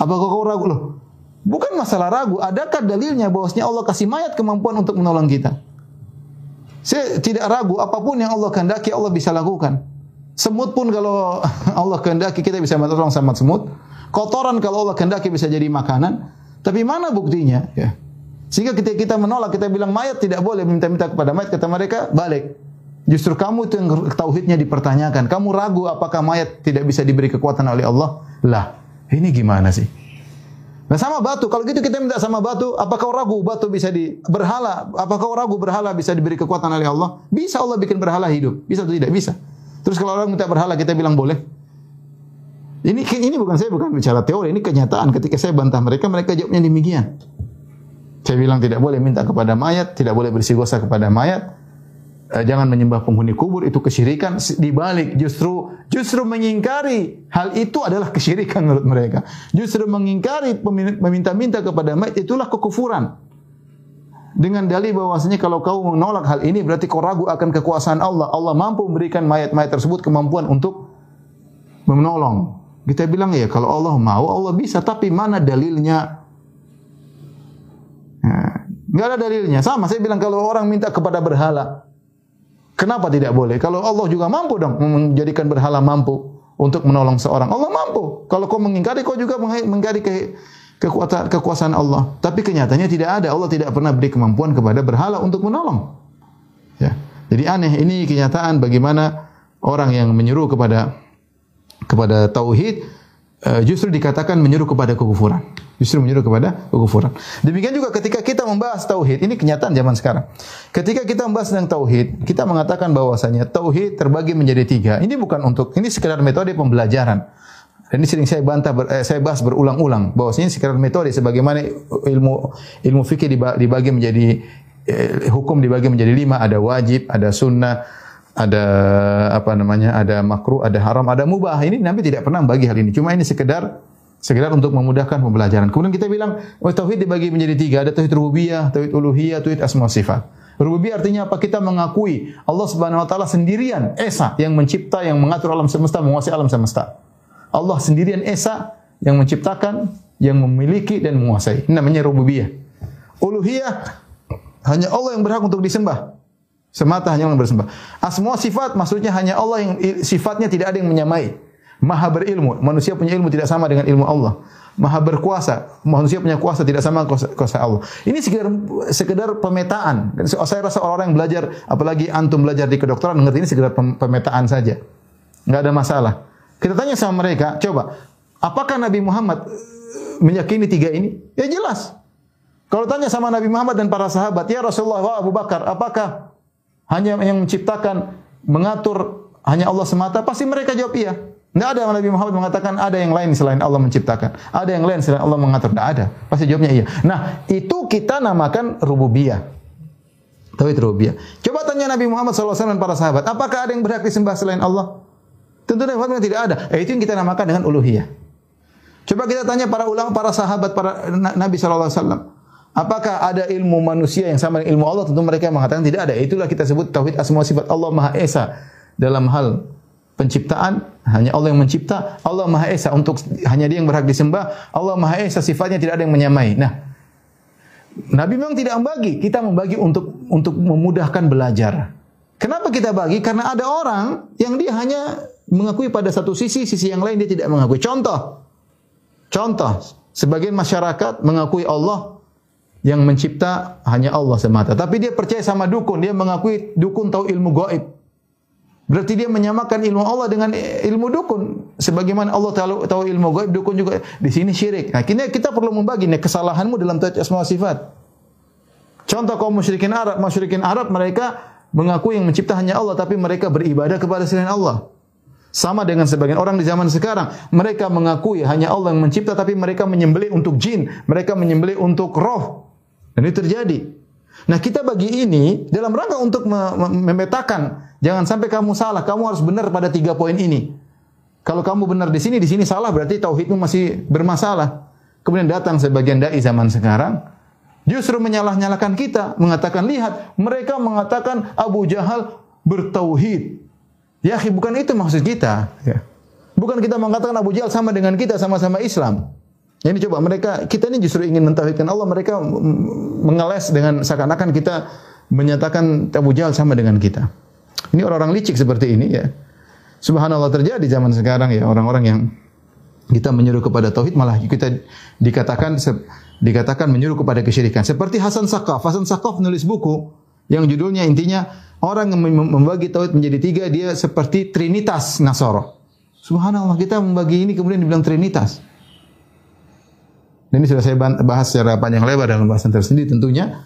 Apakah kau ragu loh? Bukan masalah ragu, adakah dalilnya bahwasanya Allah kasih mayat kemampuan untuk menolong kita? Saya tidak ragu apa pun yang Allah kehendaki Allah bisa lakukan. Semut pun kalau Allah kehendaki kita bisa menolong sama semut. Kotoran kalau Allah kehendaki bisa jadi makanan. Tapi mana buktinya? Ya. Sehingga ketika kita menolak, kita bilang mayat tidak boleh minta-minta kepada mayat, kata mereka, balik. Justru kamu itu yang tauhidnya dipertanyakan. Kamu ragu apakah mayat tidak bisa diberi kekuatan oleh Allah? Lah, ini gimana sih? Nah sama batu, kalau gitu kita minta sama batu, apakah kau ragu batu bisa di berhala? Apakah kau ragu berhala bisa diberi kekuatan oleh Allah? Bisa Allah bikin berhala hidup? Bisa atau tidak? Bisa. Terus kalau orang minta berhala kita bilang boleh? Ini ini bukan saya bukan bicara teori, ini kenyataan. Ketika saya bantah mereka, mereka jawabnya demikian. Saya bilang tidak boleh minta kepada mayat, tidak boleh bersihgosa kepada mayat. Eh, jangan menyembah penghuni kubur itu kesyirikan. Dibalik justru justru mengingkari hal itu adalah kesyirikan menurut mereka. Justru mengingkari meminta-minta kepada mayat itulah kekufuran. Dengan dalih bahwasanya kalau kau menolak hal ini berarti kau ragu akan kekuasaan Allah. Allah mampu memberikan mayat-mayat tersebut kemampuan untuk menolong. Kita bilang ya kalau Allah mau Allah bisa tapi mana dalilnya Enggak ada dalilnya. Sama saya bilang kalau orang minta kepada berhala, kenapa tidak boleh? Kalau Allah juga mampu dong menjadikan berhala mampu untuk menolong seorang. Allah mampu. Kalau kau mengingkari, kau juga mengingkari ke, kekuatan kekuasaan Allah. Tapi kenyataannya tidak ada. Allah tidak pernah beri kemampuan kepada berhala untuk menolong. Ya. Jadi aneh ini kenyataan bagaimana orang yang menyuruh kepada kepada tauhid eh, justru dikatakan menyuruh kepada kekufuran justru menyuruh kepada kekufuran. Demikian juga ketika kita membahas tauhid, ini kenyataan zaman sekarang. Ketika kita membahas tentang tauhid, kita mengatakan bahwasanya tauhid terbagi menjadi tiga. Ini bukan untuk ini sekedar metode pembelajaran. Dan ini sering saya bantah, eh, saya bahas berulang-ulang bahwasanya sekedar metode sebagaimana ilmu ilmu fikih dibagi menjadi eh, hukum dibagi menjadi lima, ada wajib, ada sunnah, ada apa namanya, ada makruh, ada haram, ada mubah. Ini Nabi tidak pernah bagi hal ini. Cuma ini sekedar Sekedar untuk memudahkan pembelajaran. Kemudian kita bilang, oh tauhid dibagi menjadi tiga. Ada tauhid rububiyah, tauhid uluhiyah, tauhid asma sifat. Rububiyah artinya apa? Kita mengakui Allah Subhanahu wa taala sendirian, esa yang mencipta, yang mengatur alam semesta, menguasai alam semesta. Allah sendirian esa yang menciptakan, yang memiliki dan menguasai. Ini namanya rububiyah. Uluhiyah hanya Allah yang berhak untuk disembah. Semata hanya Allah yang bersembah. Asma sifat maksudnya hanya Allah yang sifatnya tidak ada yang menyamai. Maha berilmu. Manusia punya ilmu tidak sama dengan ilmu Allah. Maha berkuasa. Manusia punya kuasa tidak sama kuasa, kuasa Allah. Ini sekedar sekedar pemetaan. Saya rasa orang-orang yang belajar, apalagi antum belajar di kedokteran, ngerti ini sekedar pem- pemetaan saja. Nggak ada masalah. Kita tanya sama mereka, coba, apakah Nabi Muhammad eh, meyakini tiga ini? Ya jelas. Kalau tanya sama Nabi Muhammad dan para sahabat, ya Rasulullah wa Abu Bakar, apakah hanya yang menciptakan, mengatur hanya Allah semata? Pasti mereka jawab iya. Tidak ada Nabi Muhammad mengatakan ada yang lain selain Allah menciptakan. Ada yang lain selain Allah mengatur. Tidak ada. Pasti jawabnya iya. Nah, itu kita namakan rububiyah. Tauhid rububiyah. Coba tanya Nabi Muhammad SAW dan para sahabat, apakah ada yang berhak disembah selain Allah? Tentu Nabi Muhammad tidak ada. Eh, itu yang kita namakan dengan uluhiyah. Coba kita tanya para ulama, para sahabat, para Nabi SAW. Apakah ada ilmu manusia yang sama dengan ilmu Allah? Tentu mereka mengatakan tidak ada. Itulah kita sebut tauhid asma sifat Allah Maha Esa dalam hal penciptaan hanya Allah yang mencipta, Allah Maha Esa untuk hanya Dia yang berhak disembah, Allah Maha Esa sifatnya tidak ada yang menyamai. Nah, Nabi memang tidak membagi, kita membagi untuk untuk memudahkan belajar. Kenapa kita bagi? Karena ada orang yang dia hanya mengakui pada satu sisi, sisi yang lain dia tidak mengakui. Contoh, contoh, sebagian masyarakat mengakui Allah yang mencipta hanya Allah semata. Tapi dia percaya sama dukun, dia mengakui dukun tahu ilmu gaib. Berarti dia menyamakan ilmu Allah dengan ilmu dukun. Sebagaimana Allah tahu, tahu ilmu gaib, dukun juga di sini syirik. Nah, kini kita perlu membagi nih kesalahanmu dalam tauhid asma sifat. Contoh kaum musyrikin Arab, musyrikin Arab mereka mengaku yang mencipta hanya Allah tapi mereka beribadah kepada selain Allah. Sama dengan sebagian orang di zaman sekarang, mereka mengakui hanya Allah yang mencipta tapi mereka menyembelih untuk jin, mereka menyembelih untuk roh. Dan ini terjadi. Nah, kita bagi ini dalam rangka untuk memetakan jangan sampai kamu salah, kamu harus benar pada tiga poin ini. Kalau kamu benar di sini, di sini salah berarti tauhidmu masih bermasalah. Kemudian datang sebagian dai zaman sekarang justru menyalah-nyalahkan kita, mengatakan lihat mereka mengatakan Abu Jahal bertauhid. Ya, bukan itu maksud kita. Ya. Bukan kita mengatakan Abu Jahal sama dengan kita, sama-sama Islam. Ini coba mereka kita ini justru ingin mentauhidkan Allah, mereka mengeles dengan seakan-akan kita menyatakan Abu Jahal sama dengan kita. Ini orang-orang licik seperti ini ya. Subhanallah terjadi zaman sekarang ya orang-orang yang kita menyuruh kepada tauhid malah kita dikatakan dikatakan menyuruh kepada kesyirikan. Seperti Hasan Saqaf. Hasan Saqaf menulis buku yang judulnya intinya orang membagi tauhid menjadi tiga dia seperti trinitas Nasoro. Subhanallah kita membagi ini kemudian dibilang trinitas. Ini sudah saya bahas secara panjang lebar dalam bahasan tersendiri tentunya.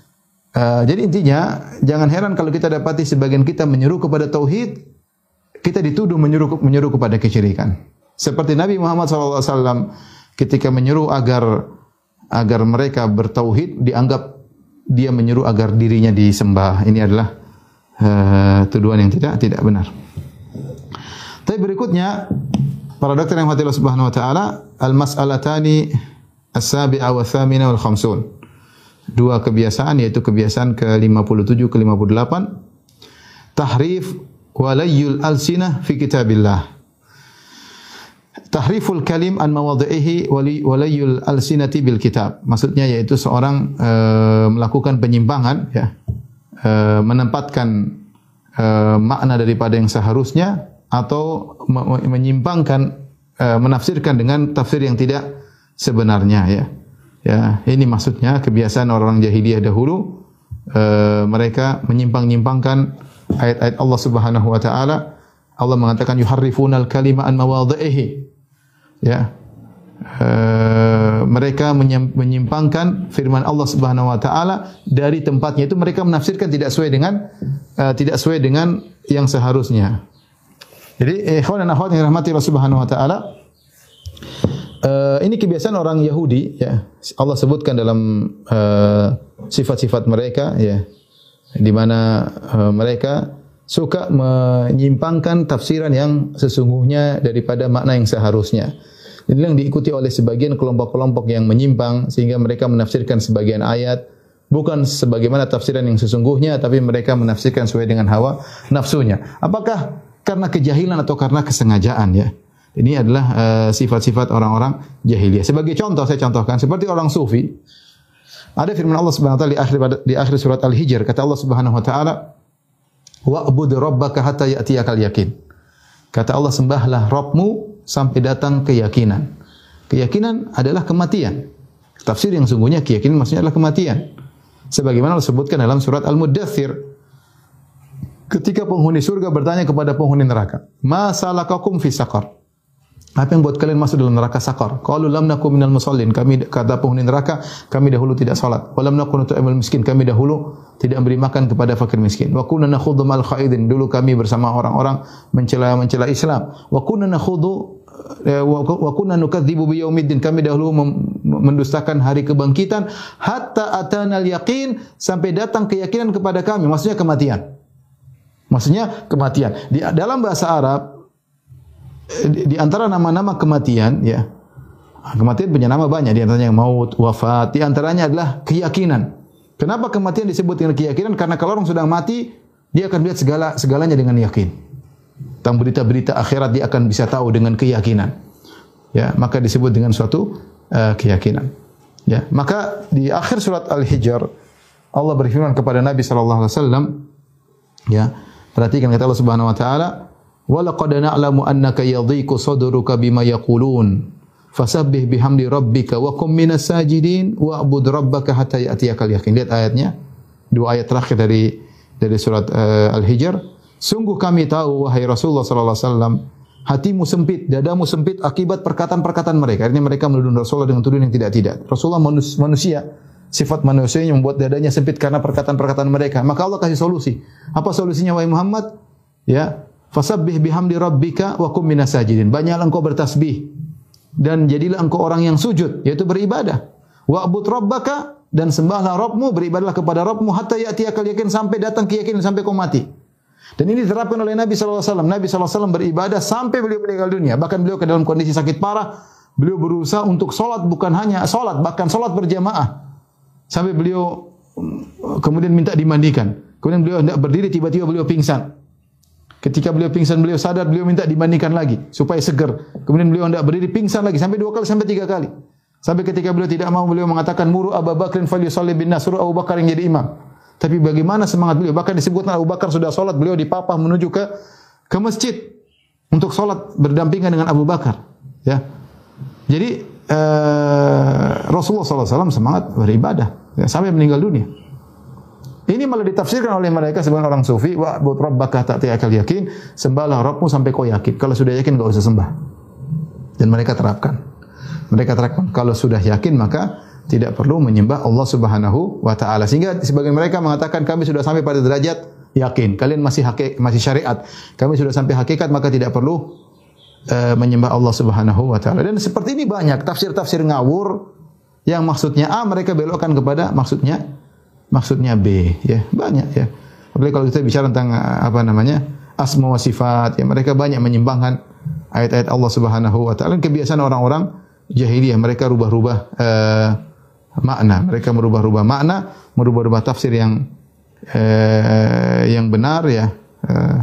Uh, jadi intinya jangan heran kalau kita dapati sebagian kita menyuruh kepada tauhid, kita dituduh menyuruh kepada kesyirikan. Seperti Nabi Muhammad SAW ketika menyuruh agar agar mereka bertauhid dianggap dia menyuruh agar dirinya disembah. Ini adalah uh, tuduhan yang tidak tidak benar. Tapi berikutnya para dokter yang Allah Subhanahu wa taala al-mas'alatani as-sabi'a wa thamina wal khamsun. Dua kebiasaan yaitu kebiasaan ke-57 ke-58 tahrif walayul alsinah fi kitabillah. Tahriful kalim an mawadhihi walayul alsinati bil kitab. Maksudnya yaitu seorang e, melakukan penyimpangan ya. E, menempatkan e, makna daripada yang seharusnya atau menyimpangkan e, menafsirkan dengan tafsir yang tidak sebenarnya ya. Ya, ini maksudnya kebiasaan orang-orang jahiliyah dahulu e, mereka menyimpang-nyimpangkan ayat-ayat Allah Subhanahu wa taala. Allah mengatakan yuharrifunal kalima an mawadhihi. Ya. E, mereka menyimpangkan firman Allah Subhanahu wa taala dari tempatnya itu mereka menafsirkan tidak sesuai dengan e, tidak sesuai dengan yang seharusnya. Jadi ikhwan dan akhwat yang rahmati Allah Subhanahu wa taala, Uh, ini kebiasaan orang Yahudi ya. Allah sebutkan dalam sifat-sifat uh, mereka ya di mana uh, mereka suka menyimpangkan tafsiran yang sesungguhnya daripada makna yang seharusnya. Ini yang diikuti oleh sebagian kelompok-kelompok yang menyimpang sehingga mereka menafsirkan sebagian ayat bukan sebagaimana tafsiran yang sesungguhnya tapi mereka menafsirkan sesuai dengan hawa nafsunya. Apakah karena kejahilan atau karena kesengajaan ya? Ini adalah sifat-sifat uh, orang-orang jahiliyah. Sebagai contoh saya contohkan seperti orang sufi. Ada firman Allah Subhanahu wa taala di akhir di akhir surat Al-Hijr kata Allah Subhanahu wa taala wa'bud rabbaka hatta ya'tiyakal yakin. Kata Allah sembahlah Rabbmu sampai datang keyakinan. Keyakinan adalah kematian. Tafsir yang sungguhnya keyakinan maksudnya adalah kematian. Sebagaimana disebutkan dalam surat Al-Muddathir. Ketika penghuni surga bertanya kepada penghuni neraka, "Ma salakakum fi saqar?" Apa yang buat kalian masuk dalam neraka sakar? Qalu lam nakum minal musallin. Kami kata penghuni neraka, kami dahulu tidak salat. Wa lam nakun nut'imul miskin. Kami dahulu tidak memberi makan kepada fakir miskin. Wa kunna nakhudhu mal khaidin. Dulu kami bersama orang-orang mencela mencela Islam. Wa kunna nakhudhu eh, wa kunna nukadzibu bi yaumiddin. Kami dahulu mendustakan hari kebangkitan hatta atana al-yaqin sampai datang keyakinan kepada kami. Maksudnya kematian. Maksudnya kematian. Di dalam bahasa Arab di, antara nama-nama kematian ya. Kematian punya nama banyak di antaranya maut, wafat, di antaranya adalah keyakinan. Kenapa kematian disebut dengan keyakinan? Karena kalau orang sudah mati, dia akan lihat segala segalanya dengan yakin. Tentang berita-berita akhirat dia akan bisa tahu dengan keyakinan. Ya, maka disebut dengan suatu uh, keyakinan. Ya, maka di akhir surat Al-Hijr Allah berfirman kepada Nabi sallallahu alaihi wasallam ya, perhatikan kata Allah Subhanahu wa taala, Wa laqad na'lamu annaka yadhiqu sadruka bima yaqulun. Fasabbih bihamdi rabbika wa kum minas sajidin wa'bud rabbaka hatta ya'tiyakal yakin. Lihat ayatnya. Dua ayat terakhir dari dari surat uh, Al-Hijr. Sungguh kami tahu wahai Rasulullah sallallahu alaihi wasallam, hatimu sempit, dadamu sempit akibat perkataan-perkataan mereka. Artinya mereka menuduh Rasulullah dengan tuduhan yang tidak-tidak. Rasulullah manus, manusia, sifat manusia yang membuat dadanya sempit karena perkataan-perkataan mereka. Maka Allah kasih solusi. Apa solusinya wahai Muhammad? Ya, Fasabbih bihamdi rabbika wa kum minas. Banyaklah engkau bertasbih dan jadilah engkau orang yang sujud, yaitu beribadah. Wa'bud rabbaka dan sembahlah Rabbmu, beribadahlah kepada Rabbmu hatta ya'tiyakal yakin sampai datang keyakinan sampai kau mati. Dan ini diterapkan oleh Nabi wasallam. Nabi wasallam beribadah sampai beliau meninggal dunia. Bahkan beliau ke dalam kondisi sakit parah, beliau berusaha untuk salat bukan hanya salat, bahkan salat berjamaah. Sampai beliau mm, kemudian minta dimandikan. Kemudian beliau hendak berdiri tiba-tiba beliau pingsan. Ketika beliau pingsan, beliau sadar, beliau minta dimandikan lagi supaya segar. Kemudian beliau hendak berdiri pingsan lagi sampai dua kali sampai tiga kali. Sampai ketika beliau tidak mau, beliau mengatakan muru Abu Bakrin falyusalli bin nas, suruh Abu Bakar yang jadi imam. Tapi bagaimana semangat beliau? Bahkan disebutkan Abu Bakar sudah salat, beliau dipapah menuju ke ke masjid untuk salat berdampingan dengan Abu Bakar. Ya. Jadi uh, Rasulullah SAW semangat beribadah ya, sampai meninggal dunia. Ini malah ditafsirkan oleh mereka sebagian orang sufi, wa but rabbaka ta'tiyakal yakin, sembahlah Rabbmu sampai kau yakin. Kalau sudah yakin enggak usah sembah. Dan mereka terapkan. Mereka terapkan kalau sudah yakin maka tidak perlu menyembah Allah Subhanahu wa taala. Sehingga sebagian mereka mengatakan kami sudah sampai pada derajat yakin. Kalian masih hakik, masih syariat. Kami sudah sampai hakikat maka tidak perlu uh, menyembah Allah Subhanahu wa taala. Dan seperti ini banyak tafsir-tafsir ngawur yang maksudnya A mereka belokkan kepada maksudnya maksudnya B ya. Banyak ya. Apalagi kalau kita bicara tentang eh, apa namanya asma wa sifat ya mereka banyak menyimbangkan ayat-ayat Allah Subhanahu wa taala. Kebiasaan orang-orang jahiliyah mereka rubah-rubah uh, makna. Mereka merubah-rubah makna merubah-rubah tafsir yang uh, yang benar ya. Uh,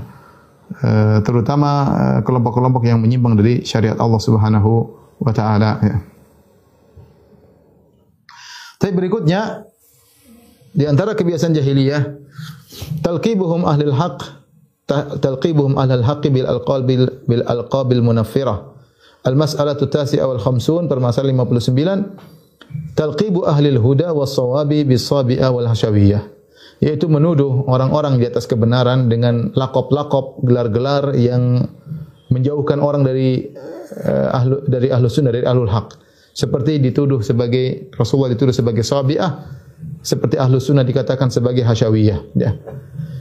uh, terutama kelompok-kelompok uh, yang menyimpang dari syariat Allah Subhanahu wa taala ya. Tapi berikutnya di antara kebiasaan jahiliyah talqibuhum ahlul haq talqibuhum ahlul haqqi bil alqabil bil alqabil munaffirah. Al mas'alatu tasi'ah wal khamsun permasalahan 59 talqibu ahlil huda was sawabi bis sabi'ah wal hasyawiyah yaitu menuduh orang-orang di atas kebenaran dengan lakop-lakop gelar-gelar yang menjauhkan orang dari uh, ahlu, dari ahlu sunnah dari ahlul haq seperti dituduh sebagai Rasulullah dituduh sebagai sabi'ah seperti ahlu sunnah dikatakan sebagai hasyawiyah. Ya.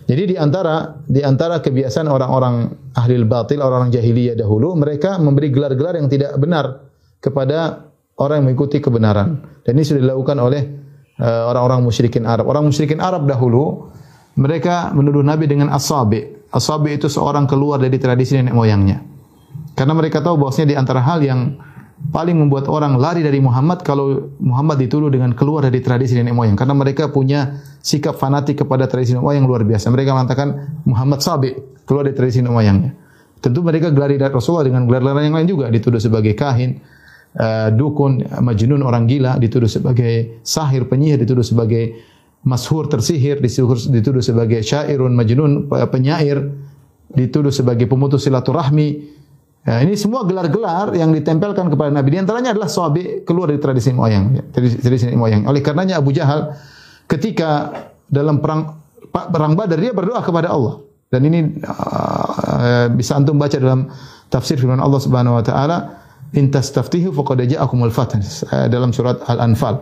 Jadi di antara di antara kebiasaan orang-orang ahli batil, orang-orang jahiliyah dahulu, mereka memberi gelar-gelar yang tidak benar kepada orang yang mengikuti kebenaran. Dan ini sudah dilakukan oleh uh, orang-orang musyrikin Arab. Orang musyrikin Arab dahulu mereka menuduh Nabi dengan asabi. Asabi itu seorang keluar dari tradisi nenek moyangnya. Karena mereka tahu bahwasanya di antara hal yang paling membuat orang lari dari Muhammad kalau Muhammad dituduh dengan keluar dari tradisi nenek moyang karena mereka punya sikap fanatik kepada tradisi nenek moyang yang luar biasa. Mereka mengatakan Muhammad sabi keluar dari tradisi nenek moyangnya. Tentu mereka gelari Rasulullah dengan gelar-gelar yang lain juga dituduh sebagai kahin, uh, dukun, majnun orang gila, dituduh sebagai sahir, penyihir, dituduh sebagai mashur tersihir, dituduh sebagai syairun majnun, penyair, dituduh sebagai pemutus silaturahmi. Ya, ini semua gelar-gelar yang ditempelkan kepada Nabi. Di antaranya adalah sahabi keluar dari tradisi moyang, ya, tradisi, tradisi moyang. Oleh karenanya Abu Jahal ketika dalam perang perang Badar dia berdoa kepada Allah. Dan ini uh, bisa antum baca dalam tafsir firman Allah Subhanahu wa taala, "In tastaftihu faqad ja'akumul fath." Uh, dalam surat Al-Anfal.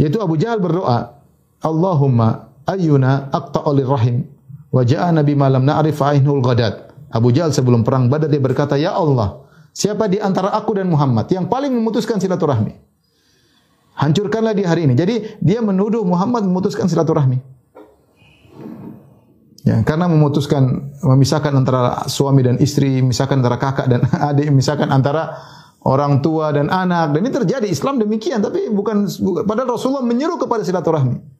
Yaitu Abu Jahal berdoa, "Allahumma ayyuna aqta'u rahim wa ja'ana bima lam na'rif ainul ghadat." Abu Jahal sebelum perang Badar dia berkata, "Ya Allah, siapa di antara aku dan Muhammad yang paling memutuskan silaturahmi?" Hancurkanlah dia hari ini. Jadi dia menuduh Muhammad memutuskan silaturahmi. Ya, karena memutuskan memisahkan antara suami dan istri, memisahkan antara kakak dan adik, memisahkan antara orang tua dan anak. Dan ini terjadi Islam demikian, tapi bukan, bukan padahal Rasulullah menyeru kepada silaturahmi.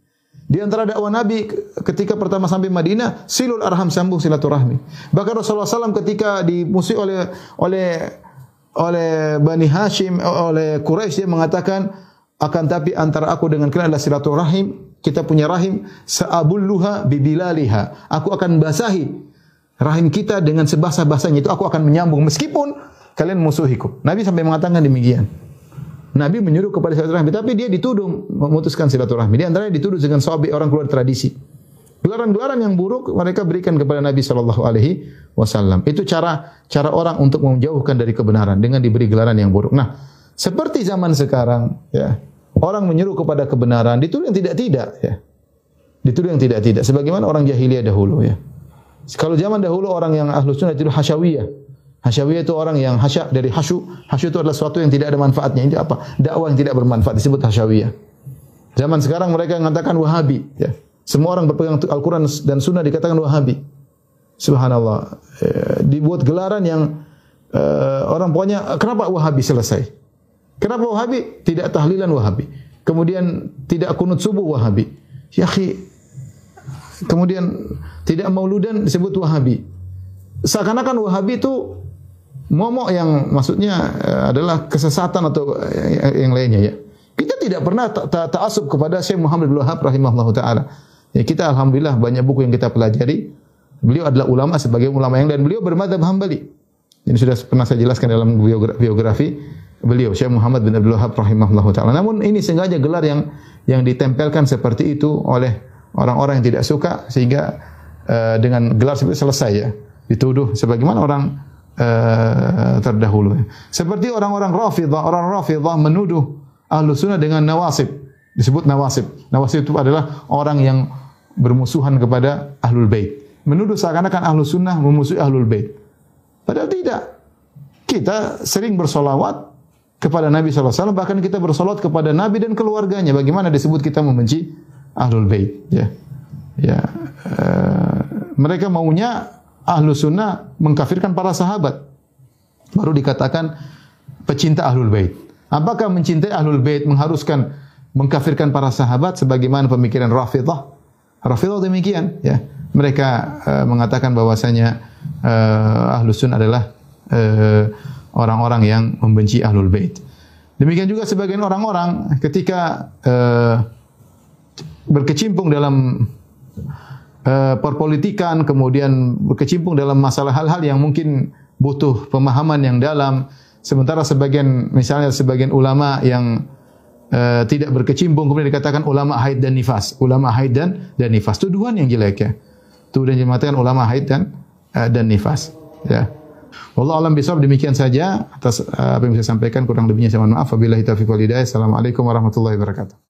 Di antara dakwah Nabi ketika pertama sampai Madinah, silul arham sambung silaturahmi. Bahkan Rasulullah SAW ketika dimusuhi oleh oleh oleh Bani Hashim, oleh Quraisy dia mengatakan akan tapi antara aku dengan kalian adalah silaturahim. Kita punya rahim sa'abulluha bibilaliha. Aku akan basahi rahim kita dengan sebasah-basahnya itu aku akan menyambung meskipun kalian musuhiku. Nabi sampai mengatakan demikian. Nabi menyuruh kepada silaturahmi, tapi dia dituduh memutuskan silaturahmi. Di antaranya dituduh dengan sahabat orang keluar tradisi. Gelaran-gelaran yang buruk mereka berikan kepada Nabi Shallallahu Alaihi Wasallam. Itu cara cara orang untuk menjauhkan dari kebenaran dengan diberi gelaran yang buruk. Nah, seperti zaman sekarang, ya orang menyuruh kepada kebenaran dituduh yang tidak tidak, ya dituduh yang tidak tidak. Sebagaimana orang jahiliyah dahulu, ya. Kalau zaman dahulu orang yang ahlus sunnah itu hasyawiyah, Hasyawiyah itu orang yang hasya dari hasyu. Hasyu itu adalah sesuatu yang tidak ada manfaatnya. Itu apa? Dakwah yang tidak bermanfaat disebut hasyawiyah. Zaman sekarang mereka mengatakan Wahabi. Ya. Semua orang berpegang Al-Quran dan Sunnah dikatakan Wahabi. Subhanallah. E, dibuat gelaran yang e, orang pokoknya kenapa Wahabi selesai? Kenapa Wahabi? Tidak tahlilan Wahabi. Kemudian tidak kunut subuh Wahabi. Ya Kemudian tidak mauludan disebut Wahabi. Seakan-akan Wahabi itu momok yang maksudnya eh, adalah kesesatan atau eh, yang lainnya ya. Kita tidak pernah ta'asub kepada Syekh Muhammad bin Wahab rahimahullah taala. Ya kita alhamdulillah banyak buku yang kita pelajari. Beliau adalah ulama sebagai ulama yang dan beliau bermadzhab Hambali. Ini sudah pernah saya jelaskan dalam biografi beliau Syekh Muhammad bin Abdul Wahab rahimahullah taala. Namun ini sengaja gelar yang yang ditempelkan seperti itu oleh orang-orang yang tidak suka sehingga uh, dengan gelar seperti selesai ya. Dituduh sebagaimana orang uh, terdahulu. Seperti orang-orang Rafidah, orang Rafidah menuduh Ahlu Sunnah dengan nawasib. Disebut nawasib. Nawasib itu adalah orang yang bermusuhan kepada Ahlul Bait. Menuduh seakan-akan Ahlu Sunnah memusuhi Ahlul Bait. Padahal tidak. Kita sering bersolawat kepada Nabi SAW, bahkan kita bersolawat kepada Nabi dan keluarganya. Bagaimana disebut kita membenci Ahlul Bait. Ya. Ya. Uh, mereka maunya ahlu sunnah mengkafirkan para sahabat. Baru dikatakan pecinta ahlul bait. Apakah mencintai ahlul bait mengharuskan mengkafirkan para sahabat sebagaimana pemikiran Rafidah? Rafidah demikian, ya. Mereka uh, mengatakan bahwasanya uh, ahlu sunnah adalah eh, orang-orang yang membenci ahlul bait. Demikian juga sebagian orang-orang ketika uh, berkecimpung dalam uh, perpolitikan, kemudian berkecimpung dalam masalah hal-hal yang mungkin butuh pemahaman yang dalam. Sementara sebagian misalnya sebagian ulama yang uh, tidak berkecimpung kemudian dikatakan ulama haid dan nifas, ulama haid dan dan nifas. Tuduhan yang jelek ya. Tuduhan yang mengatakan ulama haid dan uh, dan nifas. Ya. Wallahu alam bisawab demikian saja atas apa yang bisa sampaikan kurang lebihnya saya mohon maaf. Wabillahi taufiq wal hidayah. Assalamualaikum warahmatullahi wabarakatuh.